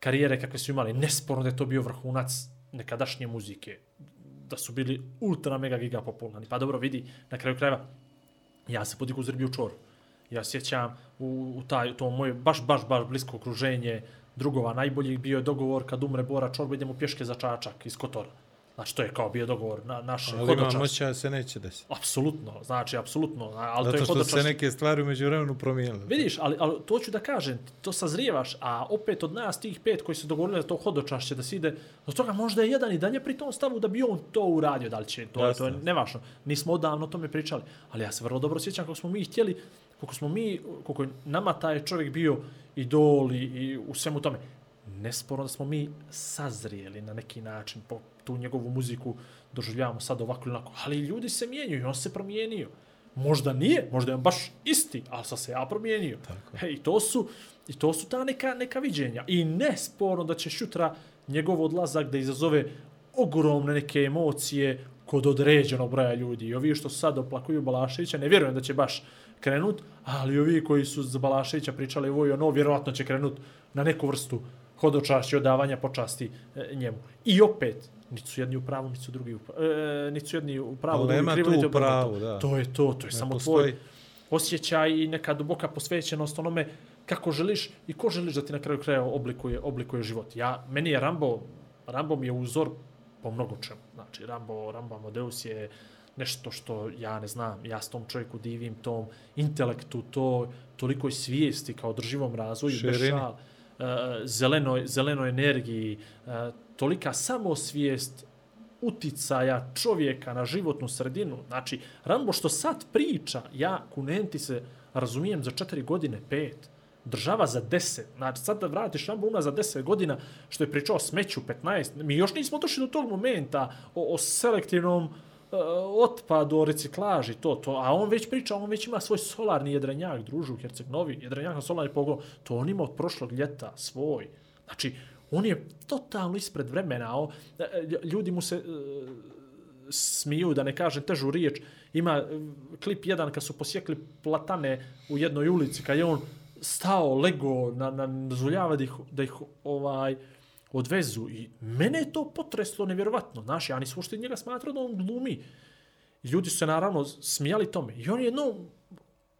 karijere kakve su imali, nesporno da je to bio vrhunac nekadašnje muzike, da su bili ultra mega giga popularni. Pa dobro, vidi, na kraju krajeva, ja se podigu u Zrbiju čoru. Ja sjećam u, u taj, to moje baš, baš, baš blisko okruženje drugova najboljih bio je dogovor kad umre Bora Čorba idemo pješke za Čačak iz Kotora. Znači, to je kao bio dogovor na, naše Ali hodočašće. moća da se neće desiti. Apsolutno, znači, apsolutno. Ali to Zato je što su hodočašće. se neke stvari umeđu vremenu promijenile. Vidiš, ali, ali to ću da kažem, to sazrijevaš, a opet od nas tih pet koji se dogovorili za to hodočašće da se ide, od toga možda je jedan i dalje pri tom stavu da bi on to uradio, da li će, to, je, to je Jasno. nevažno. Nismo odavno o tome pričali, ali ja se vrlo dobro sjećam kako smo mi htjeli, koliko smo mi, koliko je nama taj čovjek bio idol i, i u svemu tome. Nesporno da smo mi sazrijeli na neki način, po tu njegovu muziku doživljavamo sad ovako ili onako, ali ljudi se mijenjaju i on se promijenio. Možda nije, možda je on baš isti, ali sam se ja promijenio. Tako. I to su i to su ta neka, neka viđenja. I nesporno da će šutra njegov odlazak da izazove ogromne neke emocije kod određenog broja ljudi. I ovi što sad oplakuju Balaševića, ne vjerujem da će baš krenut, ali ovi koji su za Balaševića pričali ovo i ono, vjerovatno će krenut na neku vrstu hodočašće odavanja počasti e, njemu. I opet, niti su jedni u pravu, niti su drugi u pravu, e, niti su jedni u pravu, drugi krivo, niti u pravu, da. To je to, to je Ne samo postoji. tvoj osjećaj i neka duboka posvećenost onome kako želiš i ko želiš da ti na kraju kraja oblikuje, oblikuje život. Ja, meni je Rambo, Rambo mi je uzor po mnogo čemu. Znači, Rambo, Rambo Amadeus je nešto što ja ne znam, ja s tom čovjeku divim, tom intelektu, to tolikoj svijesti kao drživom razvoju, Širini. Eh, zelenoj, zelenoj energiji, eh, tolika samosvijest uticaja čovjeka na životnu sredinu. Znači, Rambo što sad priča, ja kunenti se razumijem za četiri godine, pet, država za deset. Znači, sad da vratiš Rambo una za deset godina, što je pričao o smeću 15, mi još nismo došli do tog momenta o, o selektivnom uh, Eh, otpad o reciklaži, to, to, a on već priča, on već ima svoj solarni jedrenjak, družu u Herceg-Novi, jedrenjak na solarni pogon, to on ima od prošlog ljeta, svoj. Znači, on je totalno ispred vremena, o, eh, ljudi mu se e, smiju, da ne kažem težu riječ, ima e, klip jedan kad su posjekli platane u jednoj ulici, kad je on stao, lego, na, na, zuljava da ih, da ih ovaj, odvezu. I mene je to potreslo nevjerovatno. Znaš, ja nisam uopšte njega smatrao da on glumi. I ljudi su se naravno smijali tome. I on je jedno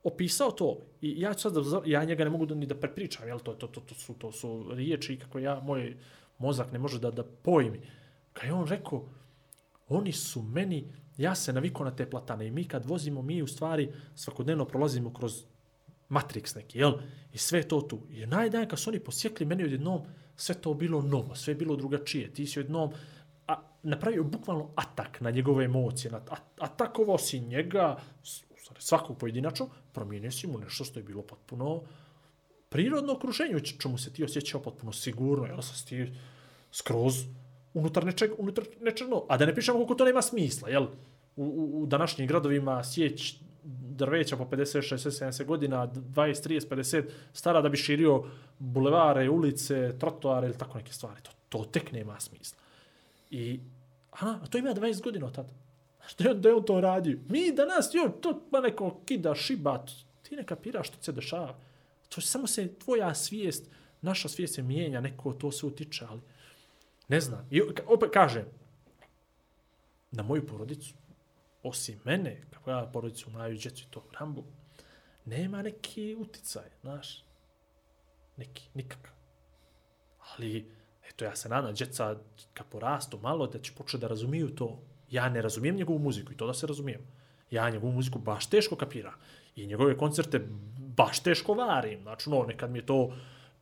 opisao to. I ja ću sad da, ja njega ne mogu da, ni da prepričam, jel to, to, to, to, su, to su riječi kako ja, moj mozak ne može da, da pojmi. Kad je on rekao, oni su meni, ja se navikao na te platane i mi kad vozimo, mi u stvari svakodnevno prolazimo kroz Matrix neki, jel? I sve to tu. I najdan kad su oni posjekli, meni odjednom sve to bilo novo, sve bilo drugačije. Ti si jednom a, napravio bukvalno atak na njegove emocije, na, a, atakovao si njega, u stvari svakog pojedinačno, promijenio si mu nešto što je bilo potpuno prirodno okruženje, čemu se ti osjećao potpuno sigurno, jel se ti skroz unutar nečeg, unutar nečeg no. A da ne pišemo koliko to nema smisla, jel? U, u, u današnjim gradovima sjeć drveća po 50, 60, 70 godina, 20, 30, 50, stara da bi širio bulevare, ulice, trotoare ili tako neke stvari. To, to tek nema smisla. I, a, a to ima 20 godina od tada. Što je, on- da je on to radio. Mi danas, jo, to ma neko kida, šiba, ti ne kapiraš što se dešava. To je samo se tvoja svijest, naša svijest se mijenja, neko to se utiče, ali ne znam. I opet kažem, na moju porodicu, osim mene, kako ja porodicu, maju djecu i to Rambu, nema neki uticaj, znaš. Neki, nikakav. Ali, eto, ja se nadam, djeca, kad porastu malo, da će početi da razumiju to. Ja ne razumijem njegovu muziku i to da se razumijem. Ja njegovu muziku baš teško kapiram. I njegove koncerte baš teško varim. Znači, no, nekad mi je to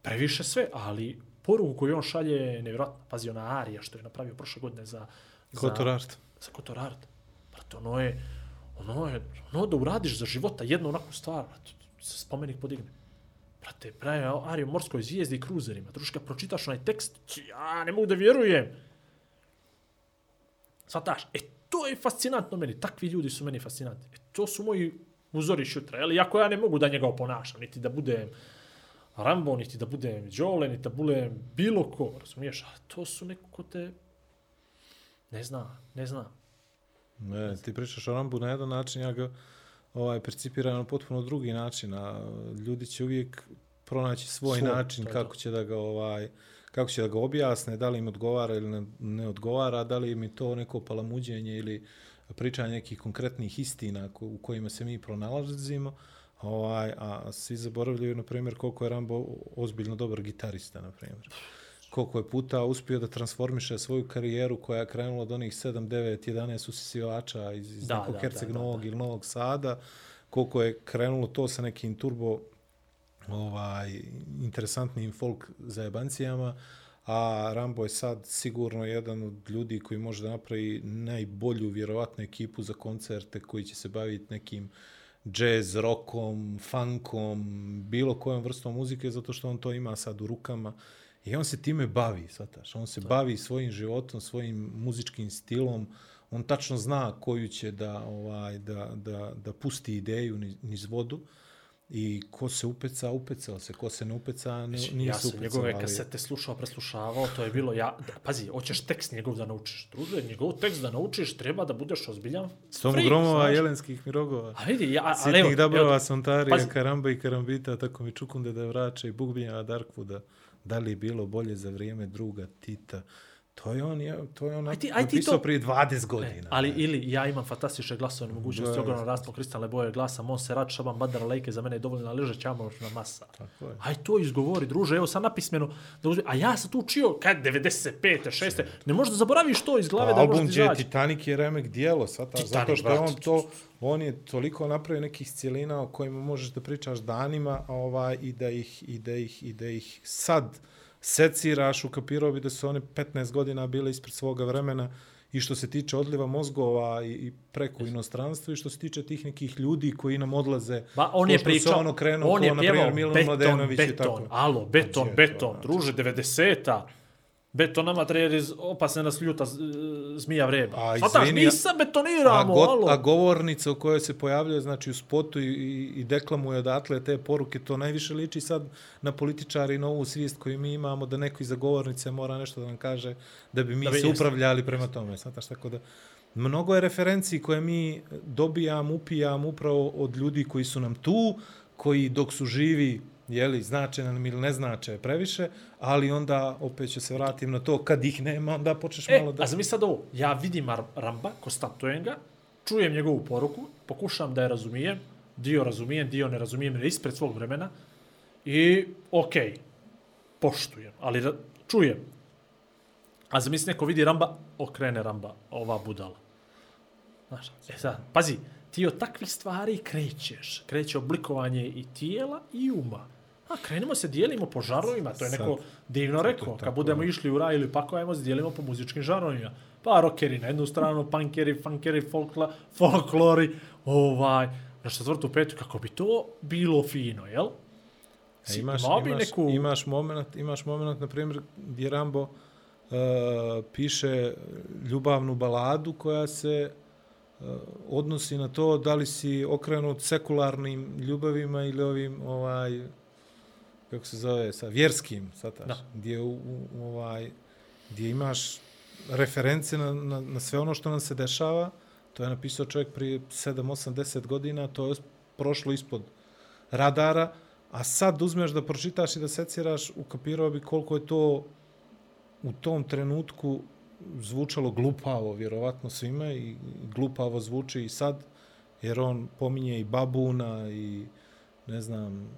previše sve, ali poruku koju on šalje je nevjerojatna. Pazi, ona Arija što je napravio prošle godine za... za Kotor Art. Za Kotor Art. Brate, ono je, ono je, ono da uradiš za života jednu onakvu stvar, brate, se spomenik podigne. Brate, pravi Ario morskoj zvijezdi i kruzerima. Druška, pročitaš onaj tekst, ja ne mogu da vjerujem. Svataš, e, to je fascinantno meni. Takvi ljudi su meni fascinantni. E, to su moji uzori šutra. Jel? Iako ja ne mogu da njega oponašam, niti da budem Rambo, niti da budem Đole, niti da budem bilo ko, razumiješ? A to su neko ko te... Ne zna, ne zna. Ne, ti pričaš o Rambu na jedan način, ja ga ovaj, percipiram na potpuno drugi način, a ljudi će uvijek pronaći svoj, Svoj, način to kako će da ga ovaj kako će da ga objasne, da li im odgovara ili ne, ne odgovara, da li im je to neko palamuđenje ili pričanje nekih konkretnih istina ko, u kojima se mi pronalazimo, ovaj, a svi zaboravljaju, na primjer, koliko je Rambo ozbiljno dobar gitarista, na primjer. Koliko je puta uspio da transformiše svoju karijeru koja je krenula od onih 7, 9, 11 usisivača iz, iz Da, nekog da, Herceg da, Novog da. ili Novog Sada, koliko je krenulo to sa nekim turbo ovaj interesantnim folk zajebancijama, a Rambo je sad sigurno jedan od ljudi koji može da napravi najbolju vjerovatnu ekipu za koncerte koji će se baviti nekim jazz, rockom, funkom, bilo kojom vrstom muzike, zato što on to ima sad u rukama. I on se time bavi, svataš. On se bavi svojim životom, svojim muzičkim stilom. On tačno zna koju će da, ovaj, da, da, da pusti ideju niz, niz vodu. I ko se upeca, upecao se. Ko se ne upeca, ne, nije ja se sam upecao. njegove ali- kasete slušao, preslušavao, to je bilo ja... Da, pazi, hoćeš tekst njegov da naučiš. Druže, njegov tekst da naučiš, treba da budeš ozbiljan Stomu freak, gromova, znaš. jelenskih mirogova. A vidi, ja, evo, Sitnih dabrova, Sontarija. Karamba i Karambita, tako mi čukunde da vraća i Bugbinjava Darkwooda. Da li je bilo bolje za vrijeme druga Tita? To je on, je, to je on Aj ti- aj ti napisao to- prije 20 godina. ali ili ja imam fantastične glasove, mogućnosti, Da. ogromno raspon kristalne boje glasa, Monserrat, Šaban, Badar, Lejke, za mene je dovoljna ležeća amošna masa. Tako je. Aj to izgovori, druže, evo sad napismeno. Da a ja sam tu učio, kad 95. 6. Ne možeš da zaboraviš to iz glave da Album možeš je izaći. Titanic je remek dijelo, sad, Titanic, zato što on to, on je toliko napravio nekih cijelina o kojima možeš da pričaš danima, ovaj, i da ih, i da ih, i da ih sad seciraš, ukapirao bi da su one 15 godina bile ispred svoga vremena i što se tiče odliva mozgova i, i preko inostranstva i što se tiče tih nekih ljudi koji nam odlaze. Ba, on je pričao, ono krenuo, on je pjevao beton, beton, tako. alo, beton, Znači, beton, eto, druže, 90-a. Beton nama treba iz opasne nas ljuta zmija vreba. A, Svataš, izvini, mi sad A, betoniramo, go, alo. a govornica u kojoj se pojavljuje znači u spotu i, i, deklamuje odatle te poruke, to najviše liči sad na političari i na ovu svijest koju mi imamo, da neko iza govornice mora nešto da nam kaže da bi mi Da bi se jeste. upravljali prema tome. Svataš, tako da mnogo je referenciji koje mi dobijam, upijam upravo od ljudi koji su nam tu, koji dok su živi jeli, znače nam ili ne znače previše, ali onda opet ću se vratim na to, kad ih nema, onda počneš E, malo da... a zamisli sad ovo, ja vidim Ramba, konstatujem ga, čujem njegovu poruku, pokušam da je razumijem, dio razumijem, dio ne razumijem, jer je ispred svog vremena, i okej, poštujem, ali čujem. A zamisli neko vidi Ramba, okrene Ramba, ova budala. Znaš, e sad, pazi, ti od takvih stvari krećeš. Kreće oblikovanje i tijela i uma. A krenemo se, dijelimo po žarovima, to je neko Sad. divno rekao. Kad budemo išli u raj ili pako, ajmo se dijelimo po muzičkim žarovima. Pa rockeri na jednu stranu, punkeri, funkeri, folkla, folklori, ovaj, na četvrtu, petu, kako bi to bilo fino, jel? E, imaš, imaš, neku- imaš moment, imaš moment, na primjer, gdje Rambo uh, piše ljubavnu baladu koja se uh, odnosi na to da li si okrenut sekularnim ljubavima ili ovim ovaj kako se zove sa vjerskim sataš? Da. gdje u, u, ovaj gdje imaš reference na, na, na sve ono što nam se dešava. To je napisao čovjek prije 7 8 10 godina. To je prošlo ispod radara. A sad uzmeš da pročitaš i da seciraš ukapirao bi koliko je to u tom trenutku zvučalo glupavo, vjerovatno svima i glupavo zvuči i sad, jer on pominje i babuna i ne znam,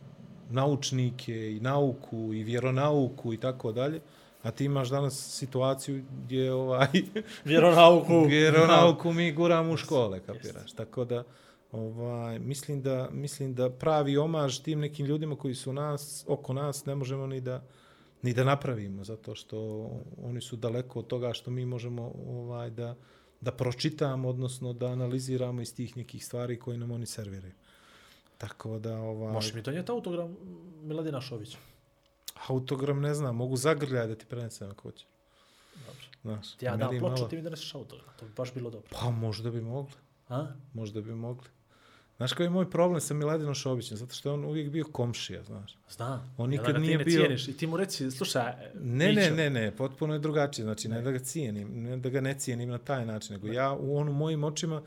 naučnike i nauku i vjeronauku i tako dalje. A ti imaš danas situaciju gdje ovaj (laughs) Vjeronauku. vjeronauku mi guramo u škole, kapiraš. Tako da ovaj mislim da mislim da pravi omaž tim nekim ljudima koji su nas oko nas ne možemo ni da ni da napravimo zato što oni su daleko od toga što mi možemo ovaj da da pročitamo odnosno da analiziramo iz tih nekih stvari koje nam oni serviraju. Tako da ovaj Možeš mi donijeti autogram Miladina Šovića? autogram ne znam, mogu zagrljati da ti prenesem ako hoćeš. Dobro. Znaš, Ti ja dam meni ploču, malo- ti mi doneseš autogram. To bi baš bilo dobro. Pa možda bi mogli. A? Možda bi mogli. Znaš koji je moj problem sa Miladinom Šobićem? Zato što je on uvijek bio komšija, znaš. Znam. On nikad da nije ti ne bio- Cijeniš. I ti mu reci, slušaj, Ne, ne, ne, ne, potpuno je drugačije. Znači, ne, da ga cijenim, ne da ga ne cijenim na taj način, nego ja u on u mojim očima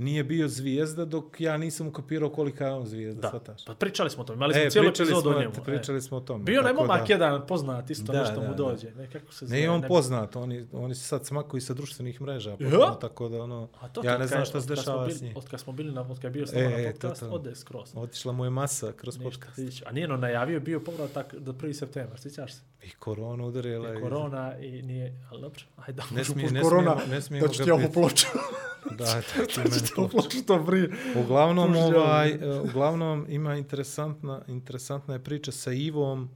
nije bio zvijezda dok ja nisam ukapirao kolika je on zvijezda, Da, shvataš? pa pričali smo o tome, imali smo E, cijelu pričali epizodu o njemu. pričali e. smo o tome. Bio tako momak da- jedan poznat, isto Da, nešto da, mu da. dođe. Ne, kako se zove? Ne, i on ne- poznat, oni, oni se sad smakuju sa društvenih mreža, Ja? potpuno, tako da ono, to ja ne znam šta se dešava s njim. Od kad smo bili na, od kad je bio s nama E, na e, podcast, ode skroz. Otišla mu je masa kroz Ništa, podcast. A nije ono najavio, bio povratak do 1. septembra, sjećaš se? I korona udarila. i- Korona i nije, ali dobro, ajde, Ne (laughs) možu smije, ne korona, smijemo, ne smijemo da ću ti ovu ploču, (laughs) Da, da (laughs) to prije. Uglavnom, ovaj, e, uglavnom ima interesantna, interesantna je priča sa Ivom,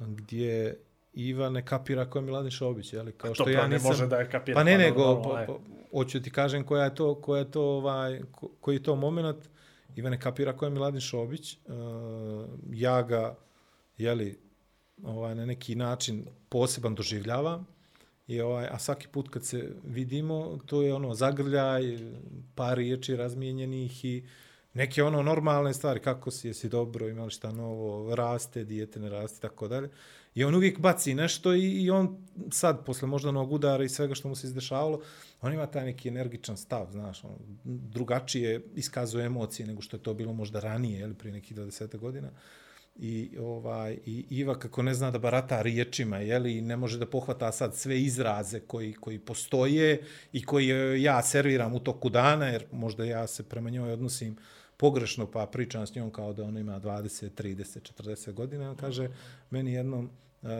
gdje Iva ne kapira ko je Miladin Šobić, jeli? Kao što Dobro, ja ne nisam... može da je kapira. Pa ne, nego, normalno, pa, aj. pa, hoću ti kažem koja je to, koja je to, ovaj, ko- koji je to moment. Iva ne kapira ko je Miladin Šobić. Uh, ja ga, jeli, ovaj, na neki način poseban doživljavam. I ovaj, a svaki put kad se vidimo, to je ono zagrljaj, par riječi razmijenjenih i neke ono normalne stvari, kako si, jesi dobro, imali šta novo, raste, dijete ne raste, tako dalje. I on uvijek baci nešto i, i on sad, posle možda onog udara i svega što mu se izdešavalo, on ima taj neki energičan stav, znaš, on drugačije iskazuje emocije nego što je to bilo možda ranije, jel, prije nekih 20 godina. I, ovaj, I Iva kako ne zna da barata riječima, je li ne može da pohvata sad sve izraze koji, koji postoje i koji e, ja serviram u toku dana, jer možda ja se prema njoj odnosim pogrešno, pa pričam s njom kao da ona ima 20, 30, 40 godina. On kaže meni jednom, uh,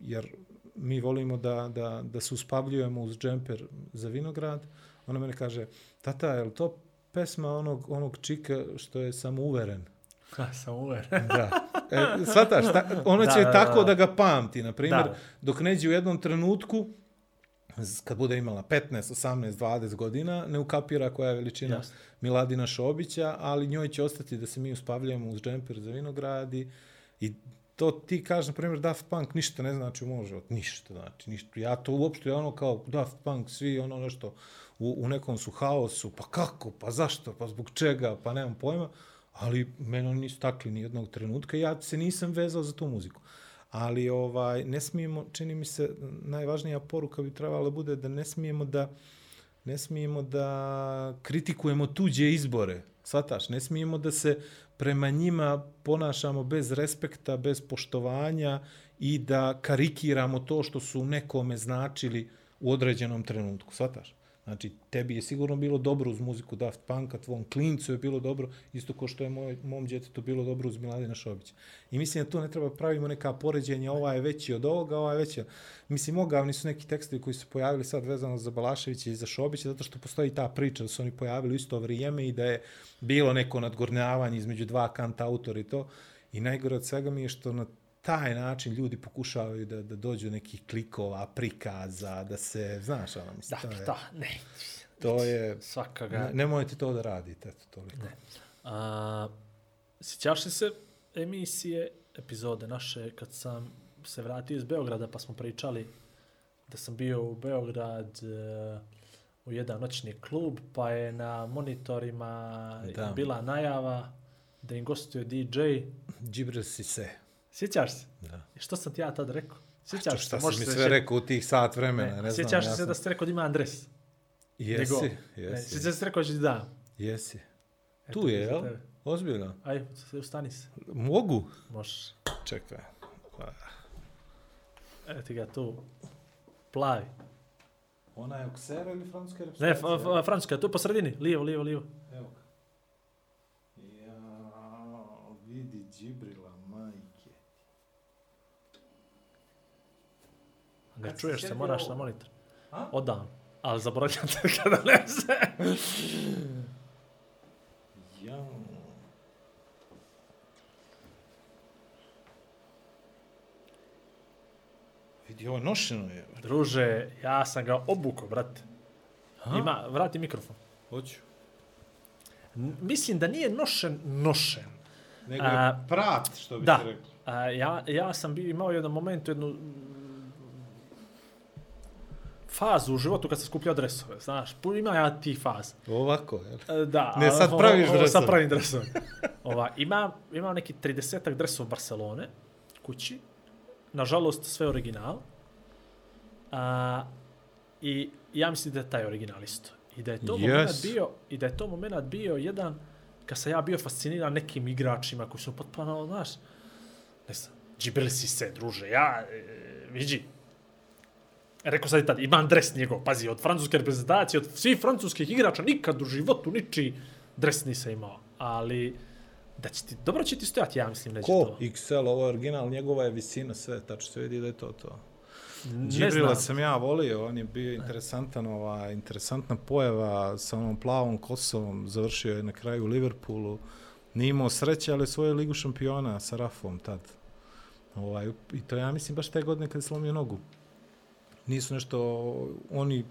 jer mi volimo da, da, da se uspavljujemo uz džemper za vinograd, ona mene kaže, tata, je li to pesma onog, onog čika što je samouveren? Ha, sam uveren. (laughs) Da. E, svataš, ta, ona Da, će da, da. tako da ga pamti, na primjer, dok neđe u jednom trenutku, kad bude imala 15, 18, 20 godina, ne ukapira koja je veličina Jasno. Miladina Šobića, ali njoj će ostati da se mi uspavljamo uz džemper za vinogradi i to ti kažeš, na primjer, Daft Punk ništa ne znači u mom životu, ništa, znači, ništa. Ja to uopšte ono kao Daft Punk, svi ono nešto u, u nekom su haosu, pa kako, pa zašto, pa zbog čega, pa nemam pojma, ali mene oni nisu takli ni jednog trenutka i ja se nisam vezao za tu muziku. Ali ovaj ne smijemo, čini mi se, najvažnija poruka bi trebala bude da ne smijemo da ne smijemo da kritikujemo tuđe izbore. Svataš, ne smijemo da se prema njima ponašamo bez respekta, bez poštovanja i da karikiramo to što su nekome značili u određenom trenutku. Svataš? Znači, tebi je sigurno bilo dobro uz muziku Daft Punka, tvom klincu je bilo dobro, isto kao što je moj, mom djetetu bilo dobro uz Miladina Šobića. I mislim da tu ne treba pravimo neka poređenja, ova je veći od ovoga, ova je veća. Mislim, ogavni su neki tekstovi koji su pojavili sad vezano za Balaševića i za Šobića, zato što postoji ta priča da su oni pojavili u isto vrijeme i da je bilo neko nadgornjavanje između dva kanta autora i to. I najgore od svega mi je što na taj način ljudi pokušavaju da, da dođu do nekih klikova, prikaza, da se, znaš, ono, mislim, Da, to je, da, ne. to je, Svaka ga. ne, nemojte to da radite, eto, toliko. Ne. A, sjećaš li se emisije, epizode naše, kad sam se vratio iz Beograda, pa smo pričali da sam bio u Beograd e, u jedan noćni klub, pa je na monitorima Da. bila najava da im gostuje DJ. Džibril si se. Sjećaš se? Da. I što sam ti ja tad rekao? Sjećaš se? šta si mi sve rekao u tih sat vremena, ne, Ne, znam. sjećaš ja se sam- da ste rekao da ima adres? Jesi, njegov? Ne, jesi, sjećaš se rekao da ti dam? jesi. Eto, Tu je, jel? Ozbiljno. Aj, ustani se. Mogu? Možeš. Čekaj. Pa, Evo ti ga tu. Plavi. Ona je oksera ili francuska Ne, reprezentacija? f- Francuska, tu po sredini. Lijevo, lijevo, lijevo. Evo ga. Ja, vidi Džibrila, Ne Kad čuješ se, moraš ovo? na monitor. A? Odam. Ali zaboravljam te (laughs) kada ne. Ja. Vidi, ovo nošeno je. Druže, ja sam ga obukao, brate. Ima, vrati mikrofon. Hoću. N- Mislim da nije nošen, nošen. Nego A, je prat, što bi Da, se rekao. a, ja, ja sam bio, imao jedan moment, jednu fazu u životu kad sam skupljao dresove, znaš, ima ja ti faz. Ovako, jel? E, Da. Ne, sad praviš ovo, dresove. Sad pravim dresove. (laughs) Ova, ima, ima neki 30 dresova Barcelone, kući. Nažalost, sve original. A, I ja mislim da je taj original isto. I da je to Yes. moment bio, i da je to moment bio jedan kad sam ja bio fasciniran nekim igračima koji su potpuno, znaš, ne znam, džibili si se, druže, ja, e, vidi, Rekao sam i tad, imam dres njegov, pazi, od francuske reprezentacije, od svih francuskih igrača, nikad u životu niči dres nisam imao. Ali, da će ti, dobro će ti stojati, ja mislim, neće Ko? to. XL, ovo je original, njegova je visina, sve, tačno se vidi da je to to. Džibrila sam ja volio, on je bio interesantan, ova, interesantna pojava sa onom plavom kosom, završio je na kraju u Liverpoolu. Nije imao sreće, ali svoju ligu šampiona sa Rafom tad. Ovaj, I to ja mislim baš te godine kad je slomio nogu. Nisu nešto, oni,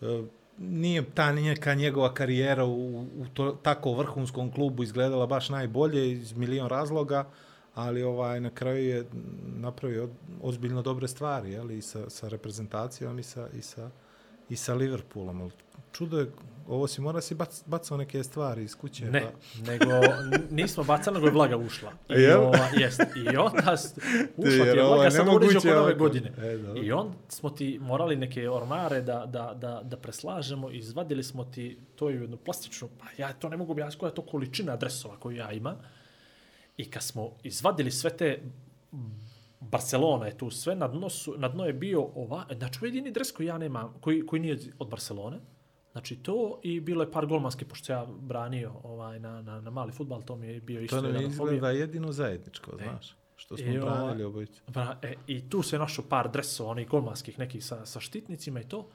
e, nije ta neka njegova karijera u, u to, tako vrhunskom klubu izgledala baš najbolje iz milion razloga, ali ovaj na kraju je napravio ozbiljno dobre stvari, je li, i sa, sa reprezentacijom i sa, i sa, i sa Liverpoolom. Ali Čudo je, ovo si mora si bac, bacao neke stvari iz kuće. Ne, Pa. nego nismo bacali, nego je vlaga ušla. I, Jel? ova, jest, i onda (laughs) ušla ti je vlaga, je sad nemoguće oko nove godine. E, dobro. I on smo ti morali neke ormare da, da, da, da preslažemo, izvadili smo ti to je jednu plastičnu, pa ja to ne mogu objasniti koja je to količina dresova koju ja imam. I kad smo izvadili sve te Barcelona je tu sve, na, dno, su, na dno je bio ova, znači ovo je jedini dres koji ja nemam, koji, koji nije od Barcelone. Znači to i bilo je par golmanski, pošto ja branio ovaj, na, na, na mali futbal, to mi je bio isto To nam izgleda jedino zajedničko, znaš. Što smo I ova- branili obojice. Bra, e, I tu se našao par dresova, onih golmanskih nekih sa, sa štitnicima i to.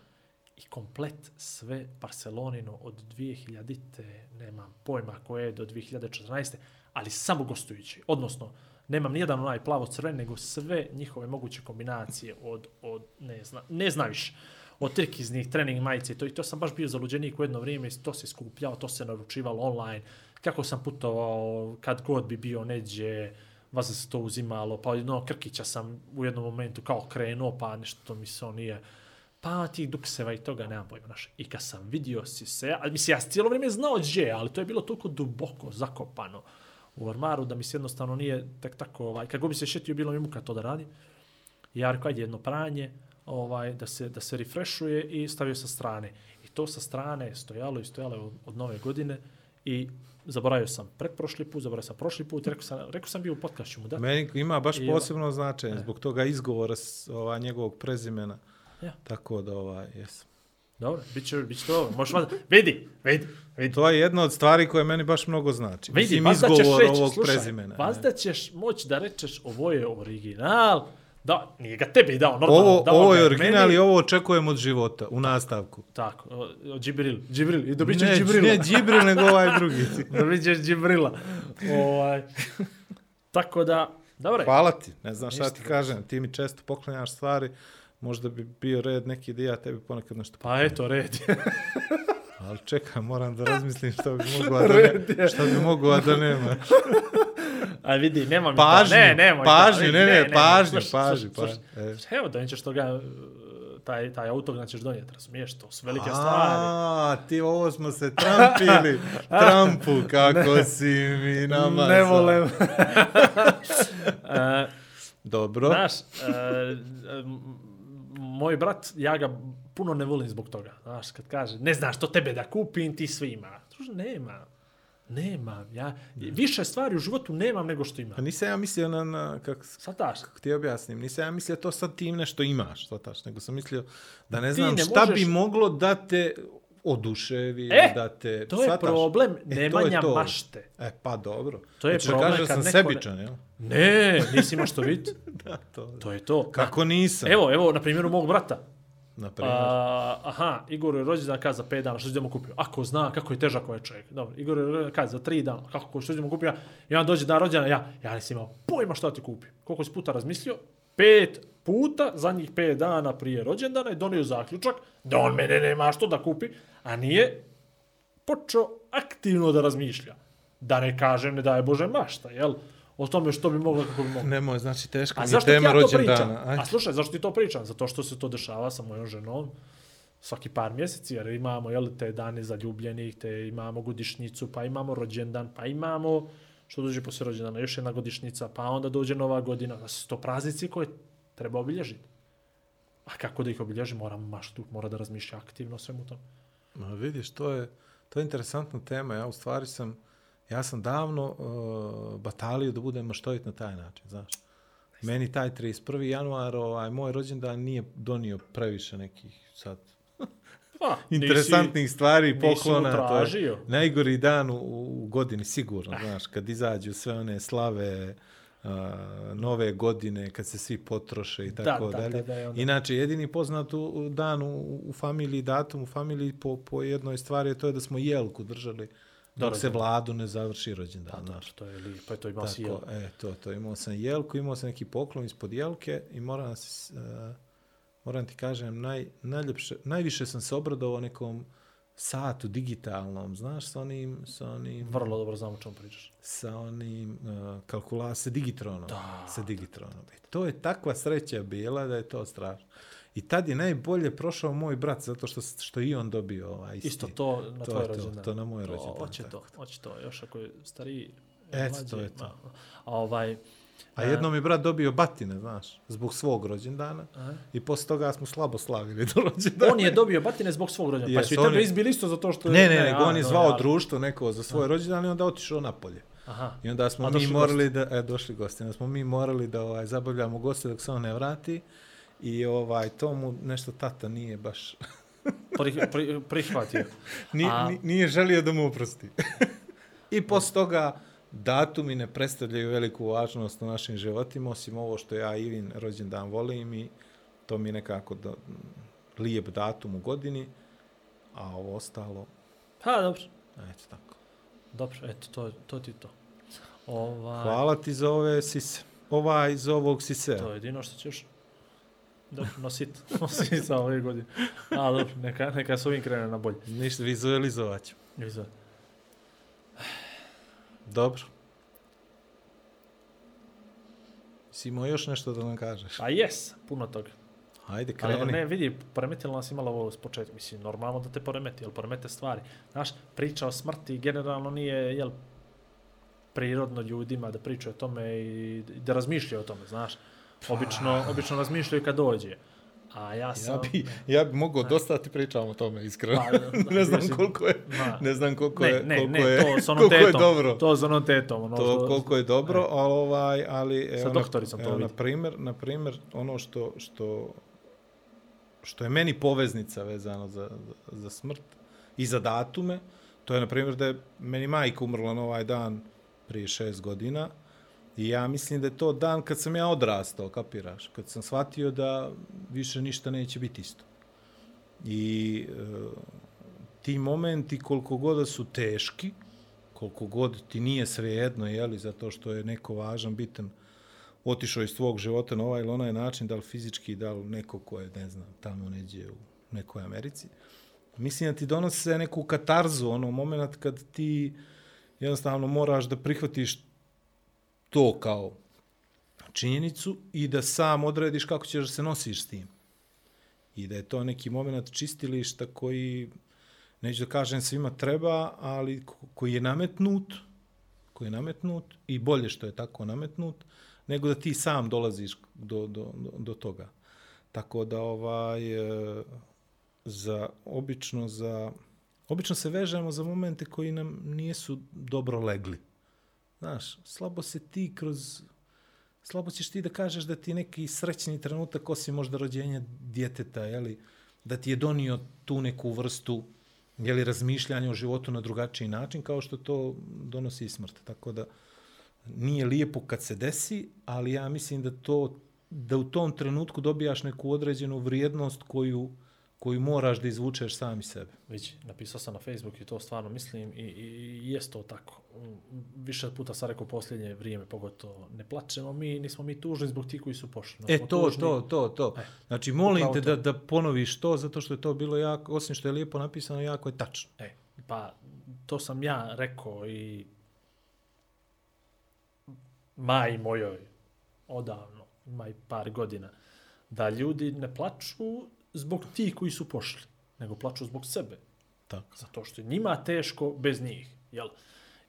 I komplet sve Barcelonino od 2000-te, nemam pojma koje je do 2014. Ali samo gostujući. Odnosno, nemam nijedan onaj plavo-crven, nego sve njihove moguće kombinacije od, od ne, zna, ne zna više, od trkiznih trening majice to. I to sam baš bio zaluđenik u jedno vrijeme, to se skupljao, to se naručivalo online. Kako sam putovao, kad god bi bio neđe, vas se to uzimalo, pa no, Krkića sam u jednom momentu kao krenuo, pa nešto mi se on nije, pa ti dukseva i toga, nemam pojma, znaš. I kad sam vidio si se, ali mislim, ja cijelo vrijeme znao gdje, ali to je bilo toliko duboko zakopano u ormaru, da mi se jednostavno nije tak tako, ovaj, kako bi se šetio, bilo mi muka to da radi. I ja rekao, ajde jedno pranje, ovaj, da se, da se refreshuje i stavio sa strane. I to sa strane stojalo i stojalo od, od nove godine i zaboravio sam pretprošli put, zaboravio sam prošli put, rekao sam, rekao sam bio u podcastu mu da. Meni ima baš I- posebno značenje E. zbog toga izgovora s, ova, njegovog prezimena. Ja. Tako da, ovaj, jesam. Dobro, bit će, bit će to dobro. Možeš vada, vidi, vidi, vidi. To je jedna od stvari koje meni baš mnogo znači. Vidi, Mislim, vas da ćeš izgovor reći, ovog slušaj, prezimena. vas ne. da ćeš moći da rečeš ovo je original, da, nije ga tebi dao, normalno. Ovo, dao ovo je original meni. i ovo očekujem od života u nastavku. Tako, o, o, Džibril, Džibril, i dobit ćeš ne, Džibrila. ne Džibril, nego ovaj drugi. (laughs) dobit ćeš Džibrila. ovaj. Tako da, dobro je. Hvala ti, ne znam šta Ništa, ti kažem, ti mi često poklanjaš stvari, možda bi bio red neki da ja tebi ponekad nešto Pa eto, red. (laughs) Ali čekaj, moram da razmislim šta bi mogla da, (laughs) ne, šta bi mogla da nema. A vidi, nemam mi Pažnju, ne, nemoj pažnju, ne, ne, pažnju, slušaj, pažnju, pažnju. slušaj. E. Evo, da nećeš toga, taj, taj autogram ćeš donijeti, razumiješ, to su velike stvari. A, ti ovo smo se trampili. (laughs) Trampu, kako si mi namazao. Ne volem. e, Dobro. Znaš, m- moj brat, ja ga puno ne volim zbog toga. Znaš, kad kaže, ne znaš što tebe da kupim, ti sve ima. Druže, nema. Nema. Ja, više stvari u životu nemam nego što imam. Pa nisam ja mislio na, na kako, Sataš, kako ti objasnim, nisam ja mislio to sad tim nešto imaš, shvataš, nego sam mislio da ne Ti znam ne šta možeš- bi moglo da te oduševi, E, da te... To je shvataš? problem E, to je nemanja to. mašte. E, pa dobro. To je Hoćeš da problem kažeš kad sam neko ne- sebičan, jel? Ne, nisi imaš što vidjeti. (laughs) Da, to. To je to. Kako nisam? Evo, evo, na primjeru mog brata. Na primjer. A, aha, Igor je rođendan kad za 5 dana, što idemo kupio? Ako zna kako je težak ovaj čovjek. Dobro, Igor je kad za 3 dana, kako što idemo kupio? I on dođe dan rođena, ja, ja nisam imao pojma šta ti kupio. Koliko si puta razmislio? Pet puta, zadnjih 5 dana prije rođendana je donio zaključak da on mene nema što da kupi, a nije počeo aktivno da razmišlja. Da ne kažem, ne daje Bože mašta, jel? O tome što bi moglo, kako bi moglo. Nemoj, znači teška mi je tema ja to pričam? rođendana. Ajde. A slušaj, zašto ti to pričam? Zato što se to dešava sa mojom ženom svaki par mjeseci, jer imamo jel, te dane zaljubljenih, te imamo godišnicu, pa imamo rođendan, pa imamo što dođe posle rođendana, još jedna godišnica, pa onda dođe nova godina. Da su to praznici koje treba obilježiti. A kako da ih obilježi? Moram maštu, mora da razmišlja aktivno o svemu tome. Ma vidiš, to je, to je interesantna tema. Ja u stvari sam, ja sam davno uh, batalio da budem maštovit na taj način, znaš. Meni taj 31. januar, ovaj, moj rođendan nije donio previše nekih sad (laughs) Pa, interesantnih stvari, nisi poklona. To je utražio. najgori dan u, u godini, sigurno, znaš, kad izađu sve one slave, uh, nove godine, kad se svi potroše i tako da, dalje. da, da, onda- Inače, jedini poznat u, u dan u, u familiji, datum u familiji po, po jednoj stvari je to je da smo jelku držali dok se vladu ne završi rođendan. Pa, znaš. to je lijepo, to imao si jel. Tako, e, to, to. Imao sam jelku, imao sam neki poklon ispod jelke i moram, se, uh, moram ti kažem, naj, najljepše, najviše sam se obradovao nekom satu digitalnom, znaš, sa onim, sa onim, Vrlo dobro znam o čemu pričaš. sa onim uh, kalkula, sa digitronom. Da. Sa digitronom. E, to je takva sreća bila da je to strašno. I tad je najbolje prošao moj brat, zato što, što i on dobio ovaj isti. Isto to na To tvoj je to, rođendan. to na moj To, rođendan, Hoće to, hoće to. Još ako je stariji, Eto, mlađi, to je to. A ovaj... A jednom je brat dobio batine, znaš, zbog svog rođendana. Aha. I posle toga smo slabo slavili do rođendana. On je dobio batine zbog svog rođendana. Pa Jes, su i tebe je- izbili isto zato što... Ne, ne, nego a, on je zvao ja. društvo neko za svoj rođendan i onda otišao napolje. Aha. I onda smo A mi morali da, e, došli gosti, onda smo mi morali da ovaj, zabavljamo goste dok se on ne vrati. I ovaj, to mu nešto tata nije baš, (laughs) Pri, pri, prihvatio. nije, A- ni- nije želio da mu oprosti. (laughs) I posle toga datumi ne predstavljaju veliku važnost u našim životima, osim ovo što ja Ivin rođendan volim i to mi je nekako da, lijep datum u godini, a ovo ostalo, Pa, dobro. eto tako. Dobro, eto, to, to ti to. Ovaj, Hvala ti za ove sise. Ovaj iz ovog sisea. To je jedino što ćeš dobro, nosit, (laughs) nosit za ove godine. A, dobro, neka, neka s ovim krene na bolje. Ništa, vizualizovat ću. Izvod. Dobro. Si imao još nešto da nam kažeš? A jes, puno toga. Hajde, Ali dobro, kreni. ne, vidi, poremetilo nas imalo ovo s početka. Mislim, normalno da te poremeti, jel poremete stvari. Znaš, priča o smrti generalno nije, jel, prirodno ljudima da pričaju o tome i da razmišljaju o tome, znaš. Obično, obično razmišljaju kad dođe. A ja sam... Ja bi, ja bi mogao dosta ti pričam o tome, iskreno. Pa, (laughs) da, ne znam koliko je, ma. ne znam koliko ne, je, ne, koliko ne, je, to s onom koliko je tetom. dobro. To s onom tetom. Ono to koliko je dobro, ali ovaj, ali evo, doktoricom to evo, na primjer, na primjer, ono što, što, što je meni poveznica vezano za, za, za smrt i za datume, to je na primjer da je meni majka umrla na ovaj dan prije šest godina i ja mislim da je to dan kad sam ja odrastao, kapiraš, kad sam shvatio da više ništa neće biti isto. I e, ti momenti koliko god da su teški, koliko god ti nije svejedno, jeli, zato što je neko važan, bitan, otišao iz tvog života na ovaj ili onaj način, da li fizički, da li neko ko je, ne znam, tamo neđe u nekoj Americi. Mislim da ti donose neku katarzu, ono moment kad ti jednostavno moraš da prihvatiš to kao činjenicu i da sam odrediš kako ćeš da se nosiš s tim. I da je to neki moment čistilišta koji, neću da kažem svima treba, ali koji je nametnut, koji je nametnut i bolje što je tako nametnut, nego da ti sam dolaziš do, do, do, toga. Tako da ovaj e, za obično za obično se vežemo za momente koji nam nisu dobro legli. Znaš, slabo se ti kroz slabo ćeš ti da kažeš da ti neki srećni trenutak osim možda rođenja djeteta, jeli, da ti je donio tu neku vrstu je li o životu na drugačiji način kao što to donosi i smrt. Tako da nije lijepo kad se desi, ali ja mislim da to da u tom trenutku dobijaš neku određenu vrijednost koju koju moraš da izvučeš sami sebe. Vidi, napisao sam na Facebook i to stvarno mislim i, i, i jest to tako. Više puta sam rekao posljednje vrijeme, pogotovo ne plačemo mi, nismo mi tužni zbog ti koji su pošli. No, E, to, tužni. to, to, to. E, Znači, molim te to. da, da ponoviš to, zato što je to bilo jako, osim što je lijepo napisano, jako je tačno. E, pa to sam ja rekao i maj mojoj odavno, ima i par godina, da ljudi ne plaču zbog tih koji su pošli, nego plaču zbog sebe. Tako. Zato što je njima teško bez njih. Jel?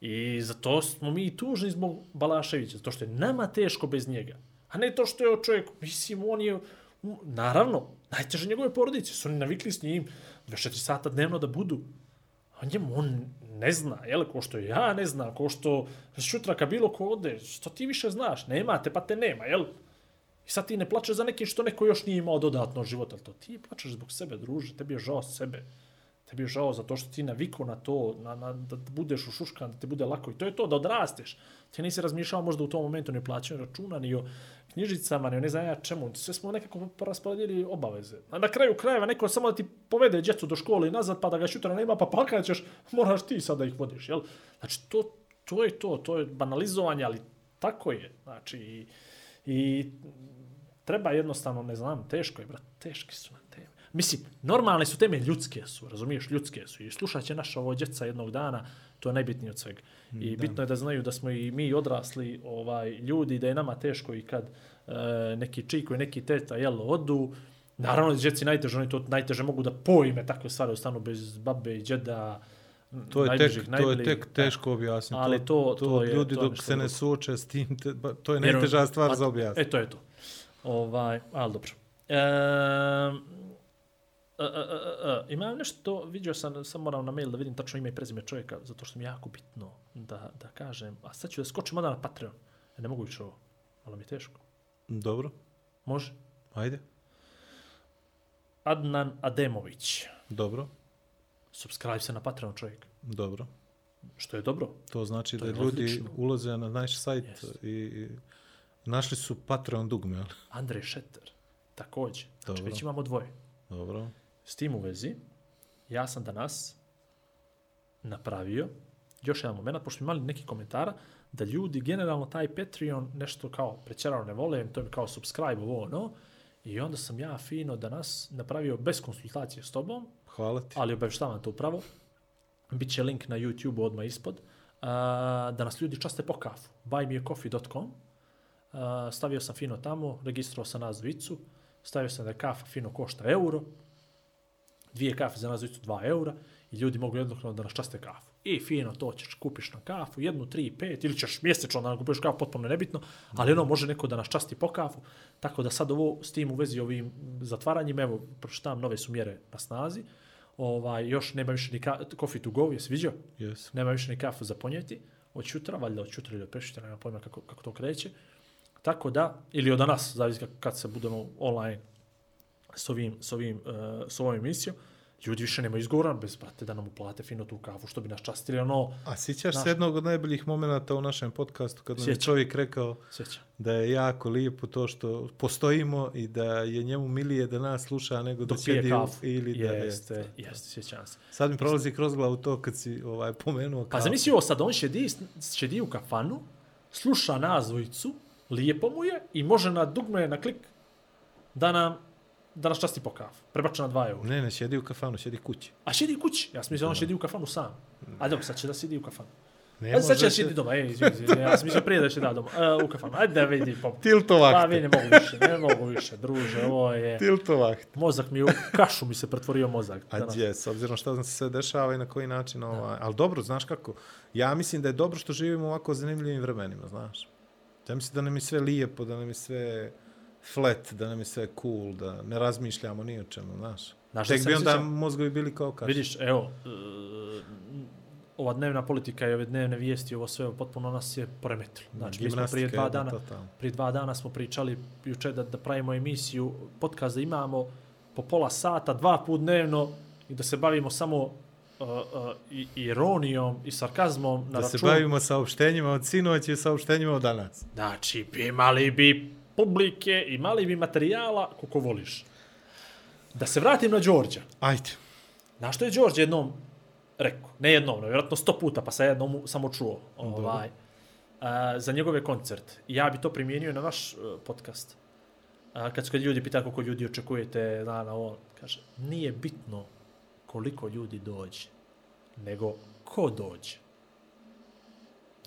I zato smo mi tužni zbog Balaševića, zato što je nama teško bez njega. A ne to što je čovjek, mislim, on je, naravno, najteže njegove porodice, su oni navikli s njim 24 sata dnevno da budu. A njemu on ne zna, jel, ko što ja ne znam, ko što šutra kad bilo ko ode, što ti više znaš, nemate pa te nema, jel? I sad ti ne plačeš za nekim što neko još nije imao dodatno života, ali to ti plačeš zbog sebe, druže, tebi je žao sebe. Tebi je žao zato što ti navikao na to, na, na, da budeš ušuškan, da ti bude lako. I to je to, da odrasteš. Ti nisi razmišljao možda u tom momentu ni o plaćanju računa, ni o knjižicama, ni o ne znam ja čemu. Sve smo nekako rasporedili obaveze. A na kraju krajeva neko samo da ti povede djecu do škole i nazad, pa da ga šutra nema, pa plakaćeš, (laughs) moraš ti sad da ih vodiš, jel? Znači, to, to je to, to je banalizovanje, ali tako je. Znači, i, i treba jednostavno, ne znam, teško je, brat, teški su nam teme. Mislim, normalne su teme, ljudske su, razumiješ, ljudske su. I slušat će naša ovo djeca jednog dana, to je najbitnije od svega. I da. bitno je da znaju da smo i mi odrasli ovaj ljudi, da je nama teško i kad e, neki čiko i neki teta jel, odu, Naravno, djeci najteže, oni to najteže mogu da pojme takve stvari, ostanu bez babe i džeda, To je, tek, najbližih, to je tek teško objasniti. Ali to- to je- ljudi to je dok se ne suoče s tim, te, ba, to je najteža stvar pa- za objasniti. E, to je to. Ovaj, ali dobro. E, e, e, e, e, imam nešto, vidio sam, sam moram na mail da vidim tačno ime i prezime čovjeka, zato što mi je jako bitno da, da kažem. A sad ću da skočim onda na Patreon. E, ne mogu više ovo. Malo mi je teško. Dobro, Može? ajde. Adnan Ademović. Dobro, Subscribe se na Patreon čovjek. dobro. Što je dobro. To znači To da ljudi odlično. ulaze na naš sajt Jest. i, i našli su Patreon dugme. jel? Andrej Šeter. Također. Znači, Dobro. već imamo dvoje. Dobro. S tim u vezi, ja sam danas napravio još jedan moment, pošto imali neki komentara, da ljudi generalno taj Patreon nešto kao prećerano ne vole, to je kao subscribe ovo ono, i onda sam ja fino danas napravio bez konsultacije s tobom, Hvala ti. ali obavještavam to upravo, Biće link na YouTube odmah ispod, Uh, da nas ljudi časte po kafu, buymeacoffee.com, uh, stavio sam fino tamo, registrovao sam nas dvicu, stavio sam da kafa fino košta euro, dvije kafe za nas dvicu 2 eura. I ljudi mogu jednostavno da nas časte kafu. I fino to ćeš, kupiš na kafu, jednu, tri, pet, ili ćeš mjesečno da nam kupiš kafu, potpuno nebitno, ali ono može neko da nas časti po kafu, tako da sad ovo s tim u vezi ovim zatvaranjima, evo, pročitam, nove su mjere na snazi, ovaj, još nema više ni ka- coffee to go, jesi vidio? Yes. nema više ni kafu za ponijeti, od čutra, valjda od čutra ili od prešutra, nema pojma kako, kako to kreće. Tako da, ili od danas, zavisi kad, se budemo online s ovim, s ovim, uh, s ovom emisijom, ljudi više nemaju izgovora bez, brate, da nam uplate fino tu kafu, što bi nas častili, ono, A sjećaš se jednog od najboljih momenta u našem podcastu kad nam je čovjek rekao sjeća. da je jako lijepo to što postojimo i da je njemu milije da nas sluša nego da Dok pije sjedi kafu. ili da jeste, jeste. jeste, sjećam se. Sad mi prolazi kroz glavu to kad si ovaj, pomenuo Pa kafu. zamisli ovo sad, on šedi, šedi u kafanu, sluša nas dvojicu, lijepo mu je i može na dugme, na klik, da nam da nas časti po kafu. Prebače na 2 eura. Ne, ne, sjedi u kafanu, sjedi kući. A šedi kući. Ja sam mislio da on šedi u kafanu sam. A dobro, sad će da sjedi u kafanu. Ne, Ajde, sad će da sjedi doma. Ej, izvini, izvini, ja sam mislio prije da će da doma. E, u kafanu. Ajde da vidi. Pa, Tiltovak. pa vi ne mogu više, ne mogu više, druže, ovo je... Tiltovak. Mozak mi u kašu mi se pretvorio mozak. A danas. je, s obzirom šta nam se sve dešava i na koji način, ovaj, ali dobro, znaš kako, ja mislim da je dobro što živimo u ovako zanimljivim vremenima, znaš. Ja mislim da nam je sve lijepo, da nam je sve flat, da nam je sve cool, da ne razmišljamo ni o čemu, znaš. Znaš Tek se bi onda sjećam? mozgovi bili kao kaš. Vidiš, evo, e, ova dnevna politika i ove dnevne vijesti, ovo sve potpuno nas je poremetilo. Znači, mi smo prije dva dana, prije dva dana smo pričali juče da, da pravimo emisiju, podcast da imamo po pola sata, dva put dnevno i da se bavimo samo uh, uh, i, ironijom i sarkazmom na Da se račun... bavimo saopštenjima od sinoć i saopštenjima od danas. Znači, imali bi publike, imali bi materijala koliko voliš. Da se vratim na Đorđa. Ajde. Na što je Đorđe jednom rekao? Ne jednom, no, vjerojatno sto puta, pa sam jednom samo čuo. Ovaj, a, za njegove koncerte. Ja bi to primijenio na vaš uh, podcast. A, kad su kad ljudi pitaju koliko ljudi očekujete na, na ovo, kaže, nije bitno koliko ljudi dođe, nego ko dođe.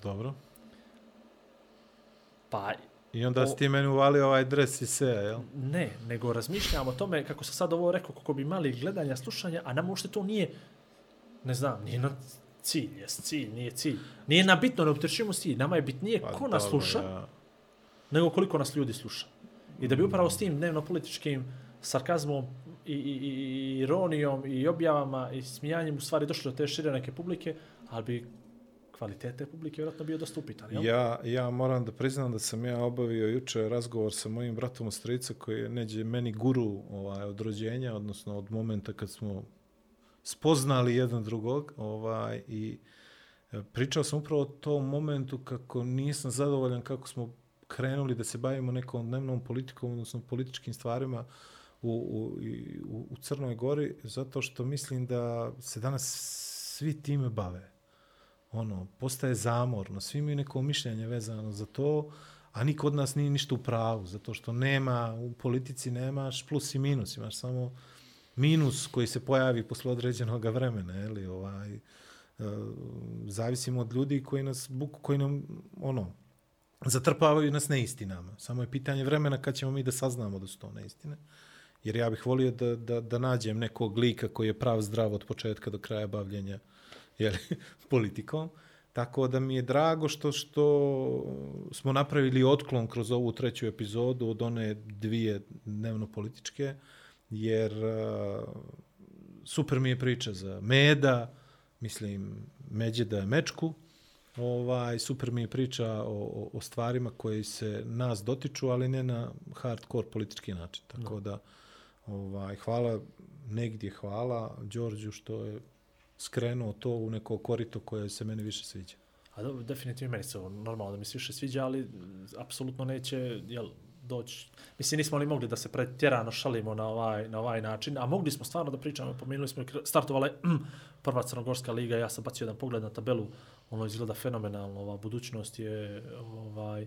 Dobro. Pa I onda O- si ti meni uvalio ovaj dres i se, jel? Ne, nego razmišljam o tome kako sam sad ovo rekao, kako bi imali gledanja, slušanja, a nam uopšte to nije, ne znam, nije na cilj, jes cilj, nije cilj. Nije nam bitno, ne opterećujemo cilj, nama je bitnije Pa ko nas sluša, ja. nego koliko nas ljudi sluša. I da bi upravo s tim dnevno-političkim sarkazmom i, i, i i ironijom i objavama i smijanjem u stvari došli do te šire neke publike, ali bi kvalitete publike vjerojatno bio dosta upitan, jel? Ja, ja moram da priznam da sam ja obavio juče razgovor sa mojim bratom u strica koji je neđe meni guru ovaj, od rođenja, odnosno od momenta kad smo spoznali jedan drugog ovaj, i e, pričao sam upravo o tom momentu kako nisam zadovoljan kako smo krenuli da se bavimo nekom dnevnom politikom, odnosno političkim stvarima u, u, u, u Crnoj Gori, zato što mislim da se danas svi time bave ono, postaje zamorno, svi imaju neko mišljenje vezano za to, a niko od nas nije ništa u pravu, zato što nema, u politici nemaš plus i minus, imaš samo minus koji se pojavi posle određenog vremena, ili ovaj, e, zavisimo od ljudi koji nas, koji nam, ono, zatrpavaju nas neistinama. Samo je pitanje vremena kad ćemo mi da saznamo da su to neistine. Jer ja bih volio da, da, da nađem nekog lika koji je prav zdrav od početka do kraja bavljenja jeli, (laughs) politikom. Tako da mi je drago što što smo napravili otklon kroz ovu treću epizodu od one dvije dnevno političke, jer uh, super mi je priča za Meda, mislim Međeda Mečku, ovaj, super mi je priča o, o, o stvarima koji se nas dotiču, ali ne na hardcore politički način. Tako no. da, ovaj, hvala, negdje hvala Đorđu što je skrenuo to u neko korito koje se meni više sviđa. A dobro, definitivno meni se normalno da mi se više sviđa, ali apsolutno neće jel, doći. Mislim, nismo li mogli da se pretjerano šalimo na ovaj, na ovaj način, a mogli smo stvarno da pričamo, pomenuli smo, startovala je mm, prva Crnogorska liga, ja sam bacio jedan pogled na tabelu, ono izgleda fenomenalno, ova budućnost je ovaj,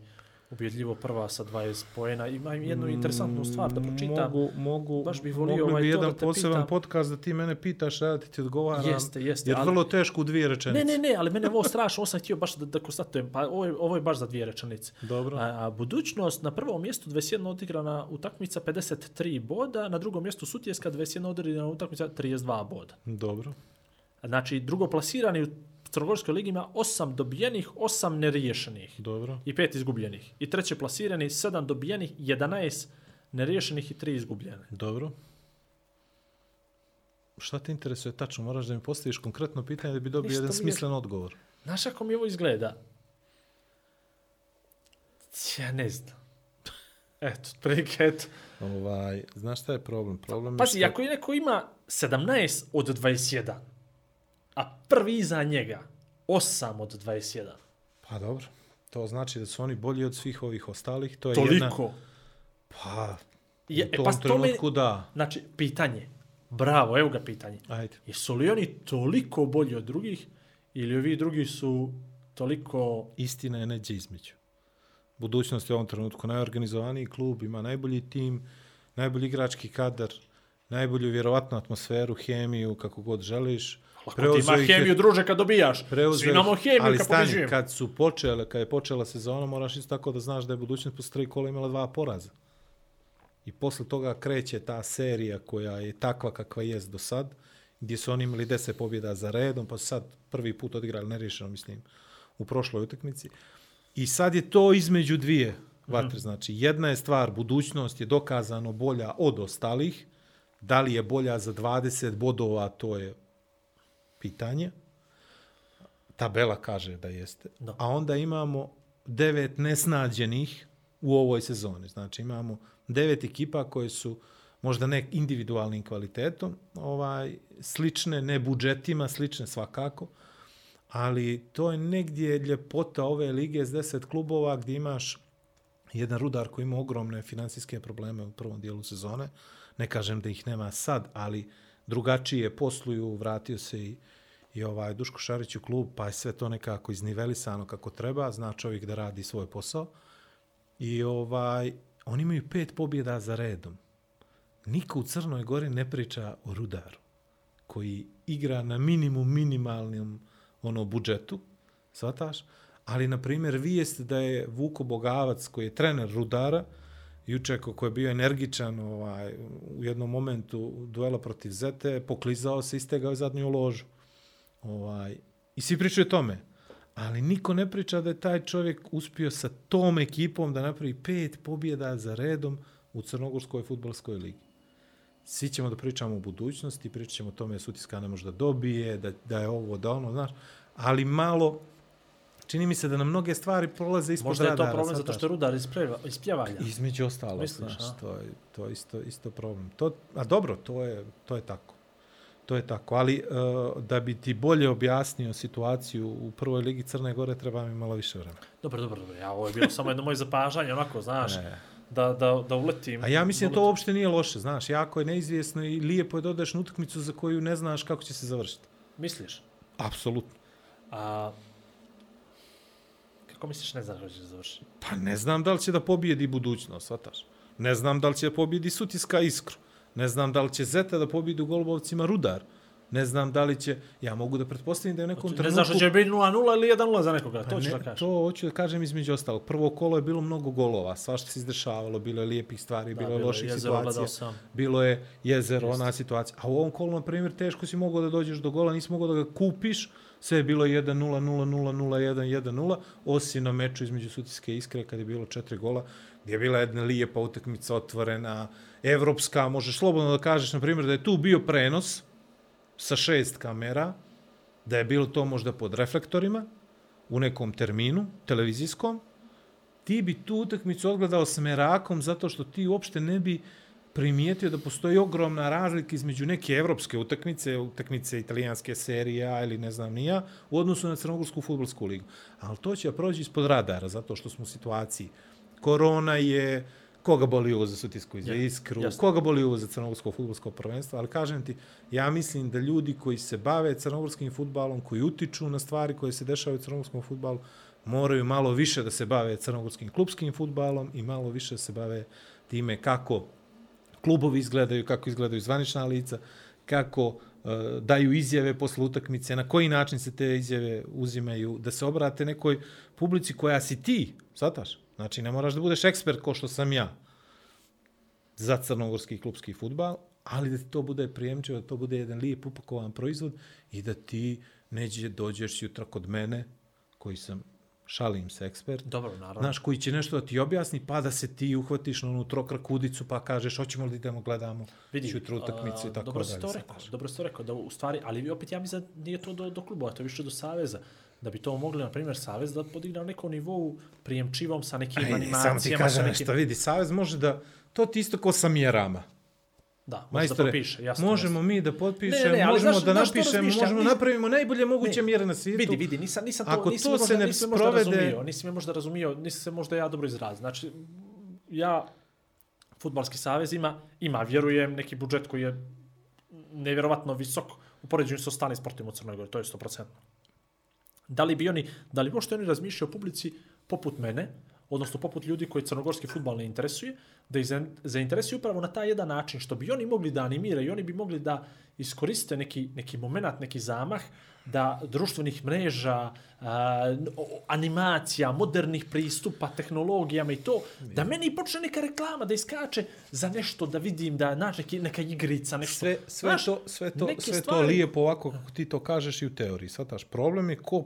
ubjedljivo prva sa 20 poena. Ima jednu interesantnu stvar da pročitam. Mogu, mogu, Baš bih volio mogli ovaj bi jedan da poseban pitam. podcast da ti mene pitaš, a ja ti ti odgovaram. Jeste, jeste, Jer ali- vrlo teško u dvije rečenice. Ne, ne, ne, ali mene ovo strašno, ovo sam htio baš da, da konstatujem, pa ovo je, ovo je baš za dvije rečenice. Dobro. A, a budućnost na prvom mjestu 21 odigrana utakmica 53 boda, na drugom mjestu Sutjeska 21 odigrana utakmica 32 boda. Dobro. Znači, drugo plasirani u Crnogorskoj ligi ima 8 dobijenih, 8 neriješenih Dobro. i 5 izgubljenih. I treće plasirani 7 dobijenih, 11 neriješenih i 3 izgubljene. Dobro. Šta te interesuje tačno? Moraš da mi postaviš konkretno pitanje da bi dobio Ništa jedan mi je- smislen odgovor. Znaš kako mi ovo izgleda? Ja ne znam. (laughs) Eto, prilike, eto. Ovaj, znaš šta je problem? Problem je Pazi, što... ako je neko ima 17 od 21, a prvi iza njega 8 od 21, Pa dobro. To znači da su oni bolji od svih ovih ostalih. To je toliko. jedna... Pa, Je, u e, tom pa to me, trenutku da. znači, pitanje. Bravo, evo ga pitanje. Ajde. Jesu li oni toliko bolji od drugih ili ovi drugi su toliko... Istina je neđe između. Budućnost je u ovom trenutku najorganizovaniji klub, ima najbolji tim, najbolji igrački kadar, najbolju vjerovatnu atmosferu, hemiju, kako god želiš. Lako ti ima ih je- hemiju, druže, kad dobijaš. Svi imamo hemiju ali kad stani, pobeđujemo. kad su počele, kad je počela sezona, moraš isto tako da znaš da je budućnost posle tri kola imala dva poraza. I posle toga kreće ta serija koja je takva kakva jest do sad, gdje su oni imali 10 pobjeda za redom, pa su sad prvi put odigrali nerešeno, mislim, u prošloj utakmici. I sad je to između dvije vatre. Znači, jedna je stvar, budućnost je dokazano bolja od ostalih. Da li je bolja za 20 bodova, to je pitanje. Tabela kaže da jeste. Da. A onda imamo devet nesnađenih u ovoj sezoni. Znači, imamo devet ekipa koje su možda ne individualnim kvalitetom, ovaj, slične, ne budžetima, slične svakako, ali to je negdje ljepota ove lige s 10 klubova gdje imaš jedan rudar koji ima ogromne financijske probleme u prvom dijelu sezone. Ne kažem da ih nema sad, ali drugačije posluju, vratio se i, i ovaj Duško Šarić u klub, pa je sve to nekako iznivelisano kako treba, zna čovjek da radi svoj posao. I ovaj, oni imaju pet pobjeda za redom. Niko u Crnoj Gori ne priča o rudaru koji igra na minimum minimalnom ono budžetu, svataš? Ali, na primjer, vijest da je Vuko Bogavac, koji je trener Rudara, juče koji je bio energičan ovaj, u jednom momentu duela protiv Zete, poklizao se, istegao je zadnju ložu. Ovaj, I svi pričaju o tome. Ali niko ne priča da je taj čovjek uspio sa tom ekipom da napravi pet pobjeda za redom u Crnogorskoj futbolskoj ligi. Svi ćemo da pričamo o budućnosti, pričat ćemo o tome da Sutiska ne može da dobije, da, da je ovo, da ono, znaš, ali malo, čini mi se da na mnoge stvari prolaze ispod Možda je to radara, problem zato što je rudar ispjevalja. Između ostalo, Misliš, znaš, to je, to je isto, isto problem. To, a dobro, to je, to je tako. To je tako, ali uh, da bi ti bolje objasnio situaciju u prvoj ligi Crne Gore treba mi malo više vremena. Dobro, dobro, dobro. Ja, ovo je bilo samo jedno moje zapažanje, onako, znaš, Ne. da, da, da uletim. A ja mislim da da to uopšte nije loše, znaš, jako je neizvjesno i lijepo je da odeš na utakmicu za koju ne znaš kako će se završiti. Misliš? Apsolutno. A, kako misliš ne znaš kako će završiti? Pa ne znam da li će da pobijedi budućnost, svataš. Ne znam da li će da pobijedi Sutiska Iskru. Ne znam da li će Zeta da pobijedi u Golubovcima Rudar. Ne znam da li će... Ja mogu da pretpostavim da je u nekom Ne trenutku... znaš da će biti 0-0 ili 1-0 za nekoga, to Pa ćeš ne, da kažeš. To hoću da kažem između ostalog. Prvo kolo je bilo mnogo golova, svašta se izdešavalo, bilo je lijepih stvari, Da, bilo je loših situacija, bilo je jezero, ona situacija. A u ovom kolu, na primjer, teško si mogao da dođeš do gola, nisi mogao da ga kupiš, sve je bilo 1-0, 0-0, 0-1, 1-0, osim na meču između Sutiske Iskre, kada je bilo četiri gola, gdje je bila jedna lijepa utakmica otvorena, evropska, možeš slobodno da kažeš, na primjer, da je tu bio prenos, sa šest kamera, da je bilo to možda pod reflektorima, u nekom terminu, televizijskom, ti bi tu utakmicu odgledao s merakom zato što ti uopšte ne bi uh, primijetio da postoji ogromna razlika između neke evropske utakmice, utakmice italijanske serije ili ne znam nija, u odnosu na Crnogorsku futbolsku ligu. Ali to će prođe ispod radara, zato što smo u situaciji. Korona je, koga boli ovo za sutisku i za iskru, jasno. koga boli ovo za crnogorsko futbolsko prvenstvo, ali kažem ti, ja mislim da ljudi koji se bave crnogorskim futbalom, koji utiču na stvari koje se dešavaju u crnogorskom futbalu, moraju malo više da se bave crnogorskim klubskim futbalom i malo više da se bave time kako klubovi izgledaju, kako izgledaju zvanična lica, kako uh, daju izjave posle utakmice, na koji način se te izjave uzimaju, da se obrate nekoj publici koja si ti, sataš? Znači, ne moraš da budeš ekspert ko što sam ja za crnogorski klubski futbal, ali da ti to bude prijemčivo, da to bude jedan lijep upakovan proizvod i da ti neđe dođeš jutra kod mene, koji sam, šalim se, ekspert, Dobro, naravno. znaš, koji će nešto da ti objasni, pa da se ti uhvatiš na onu trokrakudicu, pa kažeš, hoćemo li da idemo, gledamo Vidi, jutro utakmicu i tako dobro si dalje. to sad, rekao, dobro si to rekao, da u stvari, ali opet ja mislim da nije to do, do klubova, to je više do Saveza. Da bi to mogli, na primjer, Savez da podigne na nekom nivou prijemčivom sa nekim Aj, animacijama. samo ti kažem nekim... nešto, vidi, Savez može da, to ti isto ko sa mjerama. Da, može da Majstore, potpiše, jasno. možemo jasno. mi da potpišemo, Ne, ne, ne, možemo znaš- da napišemo, možemo Nis- napravimo najbolje moguće Ne, mjere na svijetu. Vidi, vidi, nisam, nisam to, Ako nisam to možda, se ne nisam možda sprovede- razumio, nisam me možda razumio, nisam se možda ja dobro izrazio. Znači, ja, Futbalski savez ima, ima, vjerujem, neki budžet koji je nevjerovatno visok u poređenju sa ostalim sportovima u Crnoj Gori, to je 100%. Da li bi oni, da li možete oni razmišljaju o publici poput mene, odnosno poput ljudi koji crnogorski futbal ne interesuje, da ih za- zainteresuju upravo na taj jedan način, što bi oni mogli da animiraju, oni bi mogli da iskoriste neki, neki moment, neki zamah, da društvenih mreža, a, animacija, modernih pristupa, tehnologijama i to, da meni počne neka reklama da iskače za nešto, da vidim, da nađe neki, neka igrica, nešto. Sve, sve, Znaš, to, sve, to, sve to stvari- lijepo ovako kako ti to kažeš i u teoriji. Svataš, problem je ko,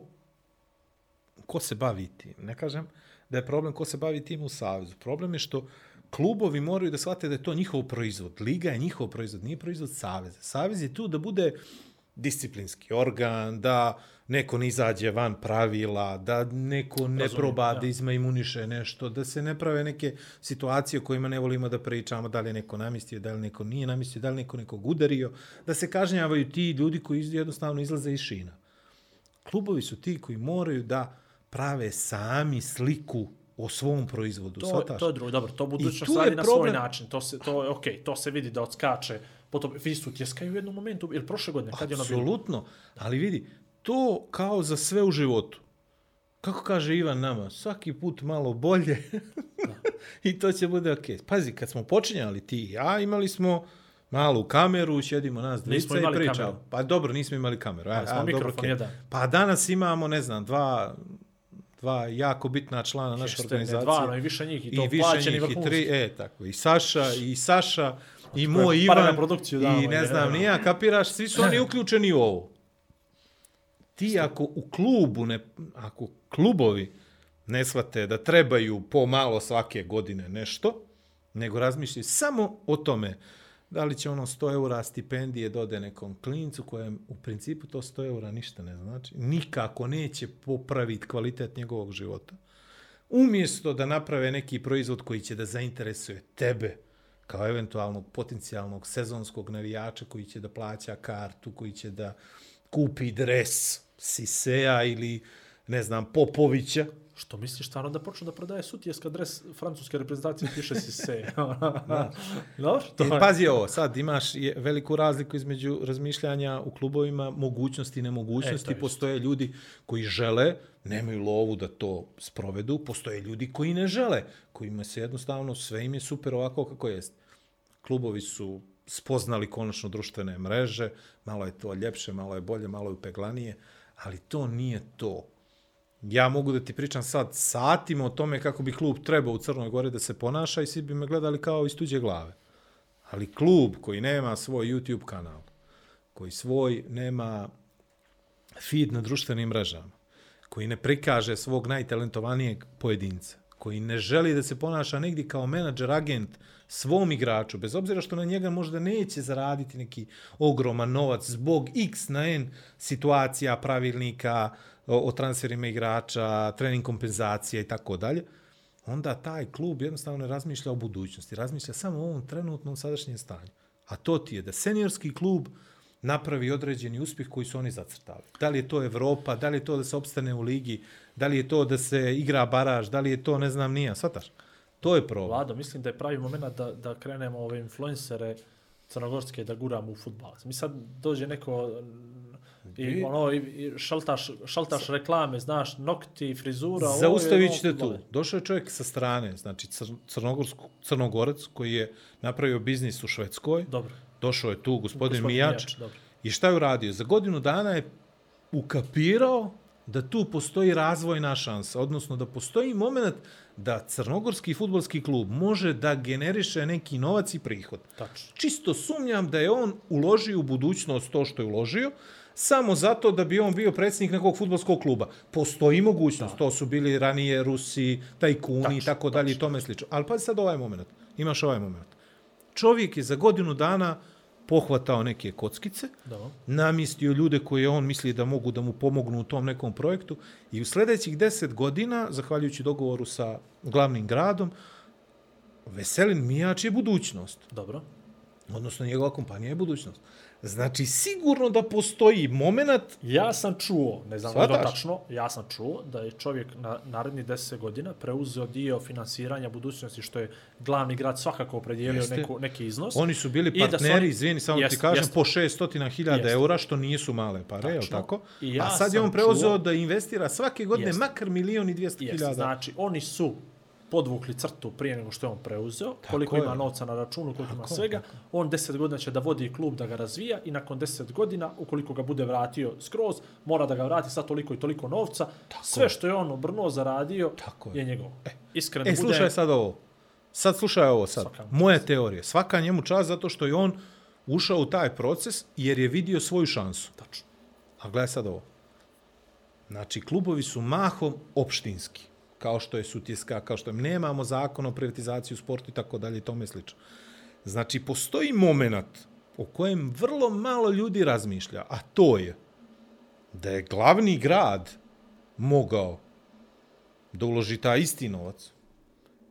ko se bavi tim. Ne kažem da je problem ko se bavi tim u Savezu. Problem je što klubovi moraju da shvate da je to njihov proizvod. Liga je njihov proizvod, nije proizvod Saveza. Savez je tu da bude disciplinski organ, da neko ne izađe van pravila, da neko ne Razumijem, proba da. da izmaimuniše nešto, da se ne prave neke situacije o kojima ne volimo da pričamo, da li je neko namistio, da li neko nije namistio, da li neko nekog udario, da se kažnjavaju ti ljudi koji jednostavno izlaze iz šina. Klubovi su ti koji moraju da prave sami sliku o svom proizvodu. To, shvataš? to je drugo, dobro, to budućnost radi na svoj problem- način, to, se, to je okej, to se vidi da odskače, potom vidi su tjeskaju u jednom momentu, ili prošle godine, kad je ono bilo? Apsolutno. Ali vidi, to kao za sve u životu. Kako kaže Ivan nama, svaki put malo bolje (laughs) i to će bude okej. Pazi, kad smo počinjali ti i ja, imali smo malu kameru, sjedimo nas dvica i pričamo. Pa dobro, nismo imali kameru. Ali smo mikrofon okej. jedan. Pa danas imamo, ne znam, dva, dva jako bitna člana naše Jeste, organizacije. dva, no i više njih, i to više plaćeni njih, i tri, e, tako, i Saša, i Saša, i Tako moj Ivan, produkciju damo, i ne je. znam, ni ja, kapiraš, svi su oni uključeni u ovo. Ti ako u klubu, ne, ako klubovi ne shvate da trebaju pomalo svake godine nešto, nego razmišljaju samo o tome da li će ono 100 eura stipendije dode nekom klincu kojem u principu to 100 eura ništa ne znači. Nikako neće popraviti kvalitet njegovog života. Umjesto da naprave neki proizvod koji će da zainteresuje tebe kao eventualnog potencijalnog sezonskog navijača koji će da plaća kartu, koji će da kupi dres Siseja ili ne znam, Popovića, Što misliš stvarno da počnu da prodaje sutjeska dres francuske reprezentacije, piše si se. (laughs) Dobro, to E, pazi ovo, sad imaš veliku razliku između razmišljanja u klubovima, mogućnosti i nemogućnosti. E, to je postoje ljudi koji žele, nemaju lovu da to sprovedu, postoje ljudi koji ne žele, kojima se jednostavno sve im je super ovako kako jest. Klubovi su spoznali konačno društvene mreže, malo je to ljepše, malo je bolje, malo je upeglanije, ali to nije to. Ja mogu da ti pričam sad satima o tome kako bi klub trebao u Crnoj Gori da se ponaša i svi bi me gledali kao iz tuđe glave. Ali klub koji nema svoj YouTube kanal, koji svoj nema feed na društvenim mrežama, koji ne prikaže svog najtalentovanijeg pojedinca, koji ne želi da se ponaša negdje kao menadžer, agent svom igraču, bez obzira što na njega možda neće zaraditi neki ogroman novac zbog x na n situacija, pravilnika o, o transferima igrača, trening kompenzacija i tako dalje, onda taj klub jednostavno ne razmišlja o budućnosti, razmišlja samo o ovom trenutnom sadašnjem stanju. A to ti je da seniorski klub napravi određeni uspjeh koji su oni zacrtali. Da li je to Evropa, da li je to da se opstane u ligi, da li je to da se igra baraž, da li je to ne znam nija, shvataš? To je problem. Vlado, mislim da je pravi moment da, da krenemo ove influencere crnogorske da guramo u futbal. Mi sad dođe neko i, I- ono, i, šaltaš, šaltaš reklame, znaš, nokti, frizura, Zaustavit ono ćete tu. Došao je čovjek sa strane, znači cr crnogorsku, crnogorac koji je napravio biznis u Švedskoj. Dobro. Došao je tu gospodin, Gospodin Mijač. Mijač, dobro. I šta je uradio? Za godinu dana je ukapirao da tu postoji razvojna šansa, odnosno da postoji moment da crnogorski futbolski klub može da generiše neki novac i prihod. Tačno. Čisto sumnjam da je on uložio u budućnost to što je uložio, samo zato da bi on bio predsjednik nekog futbolskog kluba. Postoji mogućnost, to su bili ranije Rusi, tajkuni i tako dalje i tome slično. Ali pazi sad ovaj moment, imaš ovaj moment. Čovjek je za godinu dana pohvatao neke kockice, Dobro. namistio ljude koje on misli da mogu da mu pomognu u tom nekom projektu i u sljedećih deset godina, zahvaljujući dogovoru sa glavnim gradom, Veselin Mijač je budućnost. Dobro. Odnosno, njegova kompanija je budućnost. Znači, sigurno da postoji moment Ja sam čuo, ne znam da tačno, ja sam čuo da je čovjek na naredni 10 godina preuzeo dio finansiranja budućnosti, što je glavni grad svakako opredijelio neku, neki iznos. Oni su bili I da su partneri, oni- izvini, samo Jeste, ti kažem, jeste. po 600.000 Jeste. eura, što nisu male pare, je li tako? I ja A sad je on preuzeo čuo- da investira svake godine Jeste. makar milion i 200.000. Jeste, znači, oni su podvukli crtu prije nego što je on preuzeo, koliko je. ima novca na računu, koliko ima svega. On 10 godina će da vodi klub da ga razvija i nakon 10 godina, ukoliko ga bude vratio skroz, mora da ga vrati sa toliko i toliko novca. Sve što je on obrnuo, zaradio, Tako je. je. je njegovo. Iskreno E, bude... slušaj sad ovo. Sad slušaj ovo sad. Svaka mu Moje teorije. Svaka njemu čast zato što je on ušao u taj proces jer je vidio svoju šansu. Tačno. A gledaj sad ovo. Znači, klubovi su mahom opštinski. Kao što je Sutjeska, kao što je... Nemamo zakon o privatizaciji u sportu i tako dalje i tome slično. Znači, postoji moment o kojem vrlo malo ljudi razmišlja, a to je da je glavni grad mogao da uloži taj isti novac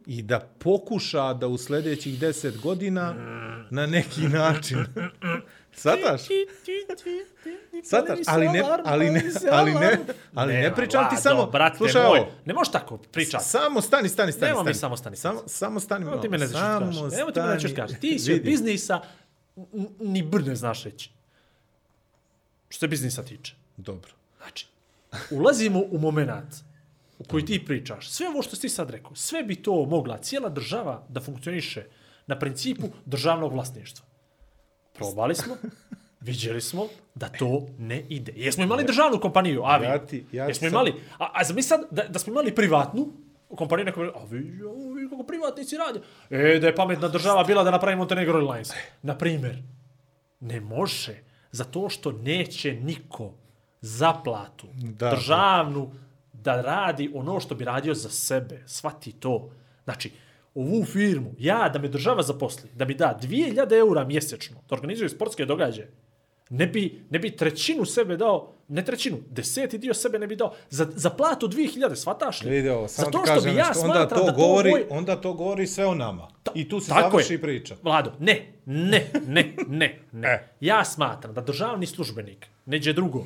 i da pokuša da u sljedećih deset godina na neki način (laughs) Sataš? Sataš, ali ne, ali ne, ali ne, ali ne Nema, pričam ti samo, brate slušaj moj, ovo, Ne možeš tako pričati. samo stani, stani, stani, Nemo mi samo stani. Samo, samo stani Nemo ti mene nećeš samo kaži. Nemo ti mene nećeš stani. kaži. Ti si od biznisa ni br ne znaš reći. Što se biznisa tiče. Dobro. Znači, ulazimo u moment u koji ti pričaš. Sve ovo što si sad rekao, sve bi to mogla cijela država da funkcioniše na principu državnog vlasništva. Probali smo, vidjeli smo da to ne ide. Jesmo imali državnu kompaniju, Avi? Ja ti- ja ti Jesmo sad- imali, a, a zamisli sad da, da smo imali privatnu kompaniju, neko a vi, a vi kako privatnici radi. E, da je pametna država bila da napravi Montenegro Airlines. Na primjer, ne može, zato što neće niko za platu Da, državnu da radi ono što bi radio za sebe. Svati to. Znači, ovu firmu, ja da me država zaposli, da mi da 2000 eura mjesečno da organizuje sportske događaje, ne bi, ne bi trećinu sebe dao, ne trećinu, deseti dio sebe ne bi dao, za, za platu 2000, shvataš li? Vidi ovo, samo Zato ti što kažem bi ja nešto, onda to, da govori, moj- onda to govori sve o nama. I tu se završi je. priča. Vlado, ne, ne, ne, ne, ne. (laughs) E. Ja smatram da državni službenik, neđe drugo,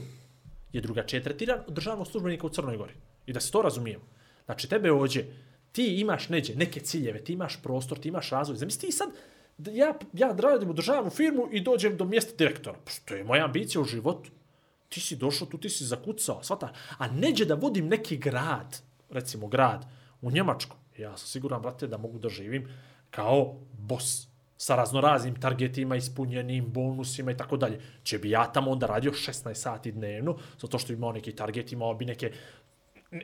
je drugačije tretiran od državnog službenika u Crnoj Gori. I da se to razumijemo. Znači, tebe ođe, ti imaš neđe neke ciljeve, ti imaš prostor, ti imaš razvoj. Zamisli ti sad, ja, ja radim u državnu firmu i dođem do mjesta direktora. Pa što je moja ambicija u životu. Ti si došao tu, ti si zakucao, svata. A neđe da vodim neki grad, recimo grad u Njemačkoj. Ja sam siguran, brate, da mogu da živim kao bos sa raznoraznim targetima, ispunjenim bonusima i tako dalje. Če bi ja tamo onda radio 16 sati dnevno, zato što bi imao neki target, imao bi neke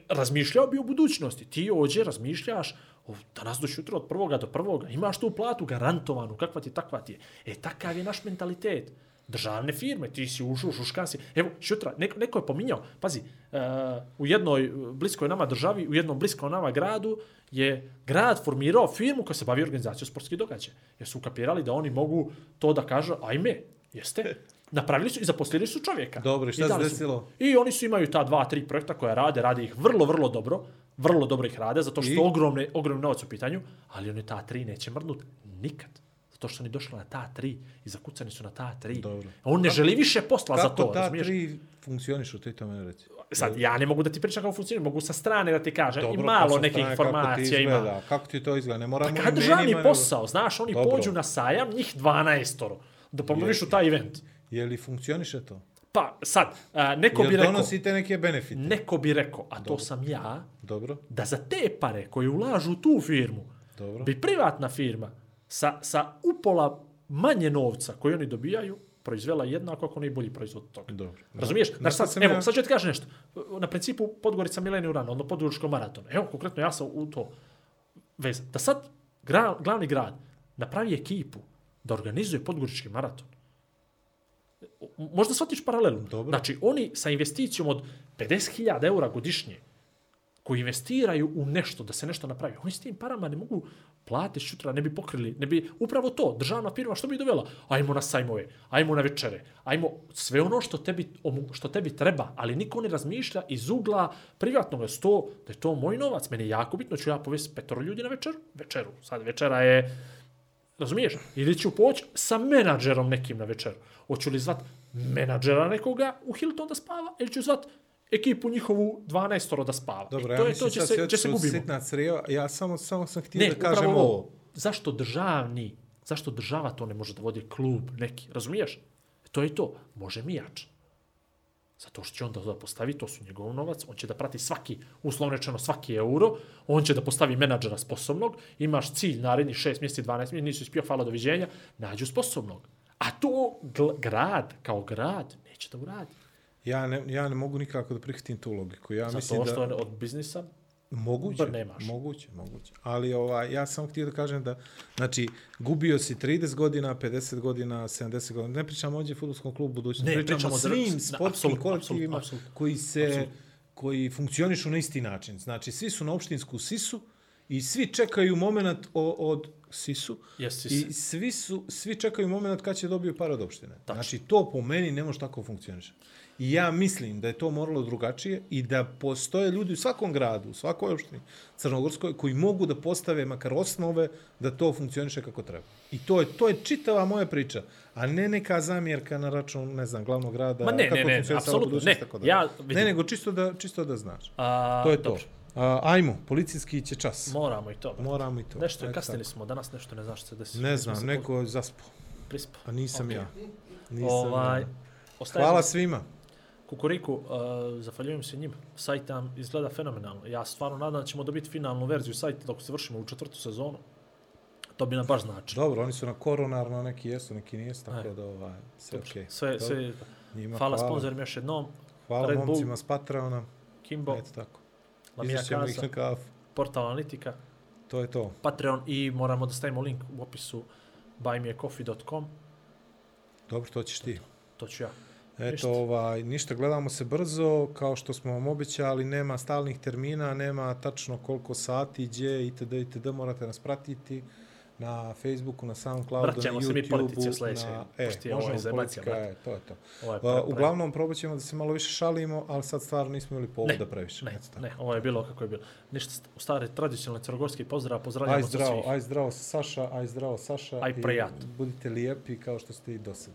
razmišljao bi o budućnosti. Ti ođe razmišljaš o, danas do šutra od prvoga do prvoga. Imaš tu platu garantovanu, kakva ti je, takva ti je. E, takav je naš mentalitet. Državne firme, ti si ušao, šuškan si. Evo, šutra, neko, neko je pominjao, pazi, uh, u jednoj bliskoj nama državi, u jednom bliskom nama gradu, je grad formirao firmu koja se bavi organizacijom sportskih događaja. Jer su ukapirali da oni mogu to da kažu, ajme, jeste, (laughs) napravili su i zaposlili su čovjeka. Dobro, šta se su- desilo? I oni su imaju ta dva, tri projekta koja rade, rade ih vrlo, vrlo dobro, vrlo dobro ih rade, zato što I? ogromne, ogromne novac u pitanju, ali oni ta tri neće mrdnuti nikad. Zato što oni došli na ta tri i zakucani su na ta tri. Dobro. A On ne želi više posla za Kako to, ta razumiješ? tri funkcionišu, ti to meni reci. Sad, ja ne mogu da ti pričam kako funkcionira, mogu sa strane da ti kažem, Dobro, i malo pa kako ti informacija ima. Kako ti to izgleda? Ne moramo Pa državni imenima, nego- posao, znaš, oni Dobro. pođu na sajam, njih 12 da promovišu taj event. Je li funkcioniše to? Pa sad, a, neko bi rekao, donosite neke benefite? neko bi rekao, a to sam ja, Dobro, da za te pare koje ulažu u tu firmu, dobro. bi privatna firma sa, sa upola manje novca koje oni dobijaju, proizvela jednako ako ne bolji proizvod od toga. Dobro. Razumiješ? Na Znači, sad, evo, ja- sad ću ti kažem nešto. Na principu Podgorica Mileni Urana, odnosno Podgoričko maraton. Evo, konkretno ja sam u to vez. Da sad gra, glavni grad napravi ekipu da organizuje Podgorički maraton. Možda shvatiš paralelu. Dobro. Znači, oni sa investicijom od 50.000 eura godišnje, koji investiraju u nešto, da se nešto napravi, oni s tim parama ne mogu plate šutra, ne bi pokrili, ne bi, upravo to, državna firma, što bi dovela? Ajmo na sajmove, ajmo na večere, ajmo sve ono što tebi, što tebi treba, ali niko ne razmišlja iz ugla privatnog, sto, da je to moj novac, meni je jako bitno, ću ja povesti petoro ljudi na večeru, večeru, sad večera je, Razumiješ? Ili ću poći sa menadžerom nekim na večeru. Hoću li zvat menadžera nekoga u Hilton da spava ili ću zvat ekipu njihovu 12 da spava. Dobro, I to ja je to, će se, će se gubimo. sitna crijeva. Ja samo, samo sam htio Ne, da kažem ovo. ovo. Zašto državni, zašto država to ne može da vodi klub neki, razumiješ? To je to, može mi jače. Zato što će on da to postavi, to su njegov novac, on će da prati svaki, uslovno rečeno svaki euro, on će da postavi menadžera sposobnog, imaš cilj naredni 6 mjeseci, 12 mjeseci, nisi uspio, hvala, doviđenja, nađu sposobnog. A to grad, kao grad, neće da uradi. Ja ne, ja ne mogu nikako da prihvatim tu logiku. Ja mislim Zato da... što je od biznisa, Moguće, nemaš. moguće, moguće. Ali ovaj, ja sam htio da kažem da, znači, gubio si 30 godina, 50 godina, 70 godina. Ne pričamo ovdje o futbolskom klubu budućnosti, Ne, pričamo, pričamo o da- svim sportskim kolektivima apsolutno. koji se, Apsolutno. koji funkcionišu na isti način. Znači, svi su na opštinsku sisu i svi čekaju moment o, od sisu Jesi i svi, su, svi čekaju moment kad će dobiju par od opštine. Tačno. Znači, to po meni ne može tako funkcioniše. I ja mislim da je to moralo drugačije i da postoje ljudi u svakom gradu, u svakoj opštini Crnogorskoj koji mogu da postave makar osnove da to funkcioniše kako treba. I to je to je čitava moja priča, a ne neka zamjerka na račun, ne znam, glavnog grada, Ma ne, kako ne, ne, apsolutno, ne. tako da. Ja vidim. ne, nego čisto da, čisto da znaš. A, To je to. dobro, A, ajmo, policijski će čas. Moramo i to. brate. Moramo i to. Nešto je kasnili tako. smo, danas nešto ne znaš što se desi. Ne znam, neko je zaspao, Prispao. a nisam Okej. ja. Nisam Ovaj, ja. Hvala svima. Kukuriku, uh, zahvaljujem se njim. Sajt nam izgleda fenomenalno. Ja stvarno nadam da ćemo dobiti finalnu verziju sajta dok se vršimo u četvrtu sezonu. To bi nam baš značilo. Dobro, oni su na koronarno, neki jesu, neki nijesu, tako Aj. da ovaj, sve okej. Sve, Dobro. sve, Njima hvala, sponzorima još jednom. Hvala Red Bull. momcima s Patreona. Kimbo, Eto tako. Lamija Kasa. Portal Analitika, To je to. Patreon i moramo da stavimo link u opisu buymeacoffee.com. Dobro, to ćeš ti. To ću ja. Eto, Ništa. ovaj, ništa, gledamo se brzo, kao što smo vam obećali, nema stalnih termina, nema tačno koliko sati, gdje, itd., itd., morate nas pratiti na Facebooku, na Soundcloudu, na Vraćamo se mi politici u YouTubeu, sljedeće, na... E, pošto je ovo zemacija, politika, brate. e, to je to. Ovo je pre- pre- uglavnom, probat ćemo da se malo više šalimo, ali sad stvarno nismo imali povoda previše. Ne, tako. ne, ovo je bilo kako je bilo. Ništa, u stare tradicionalne crnogorske pozdrav, Aj pozdravljamo se zdravo, svih. aj zdravo Saša, aj zdravo Saša. Aj i prijatno. Budite lijepi kao što ste i do sad.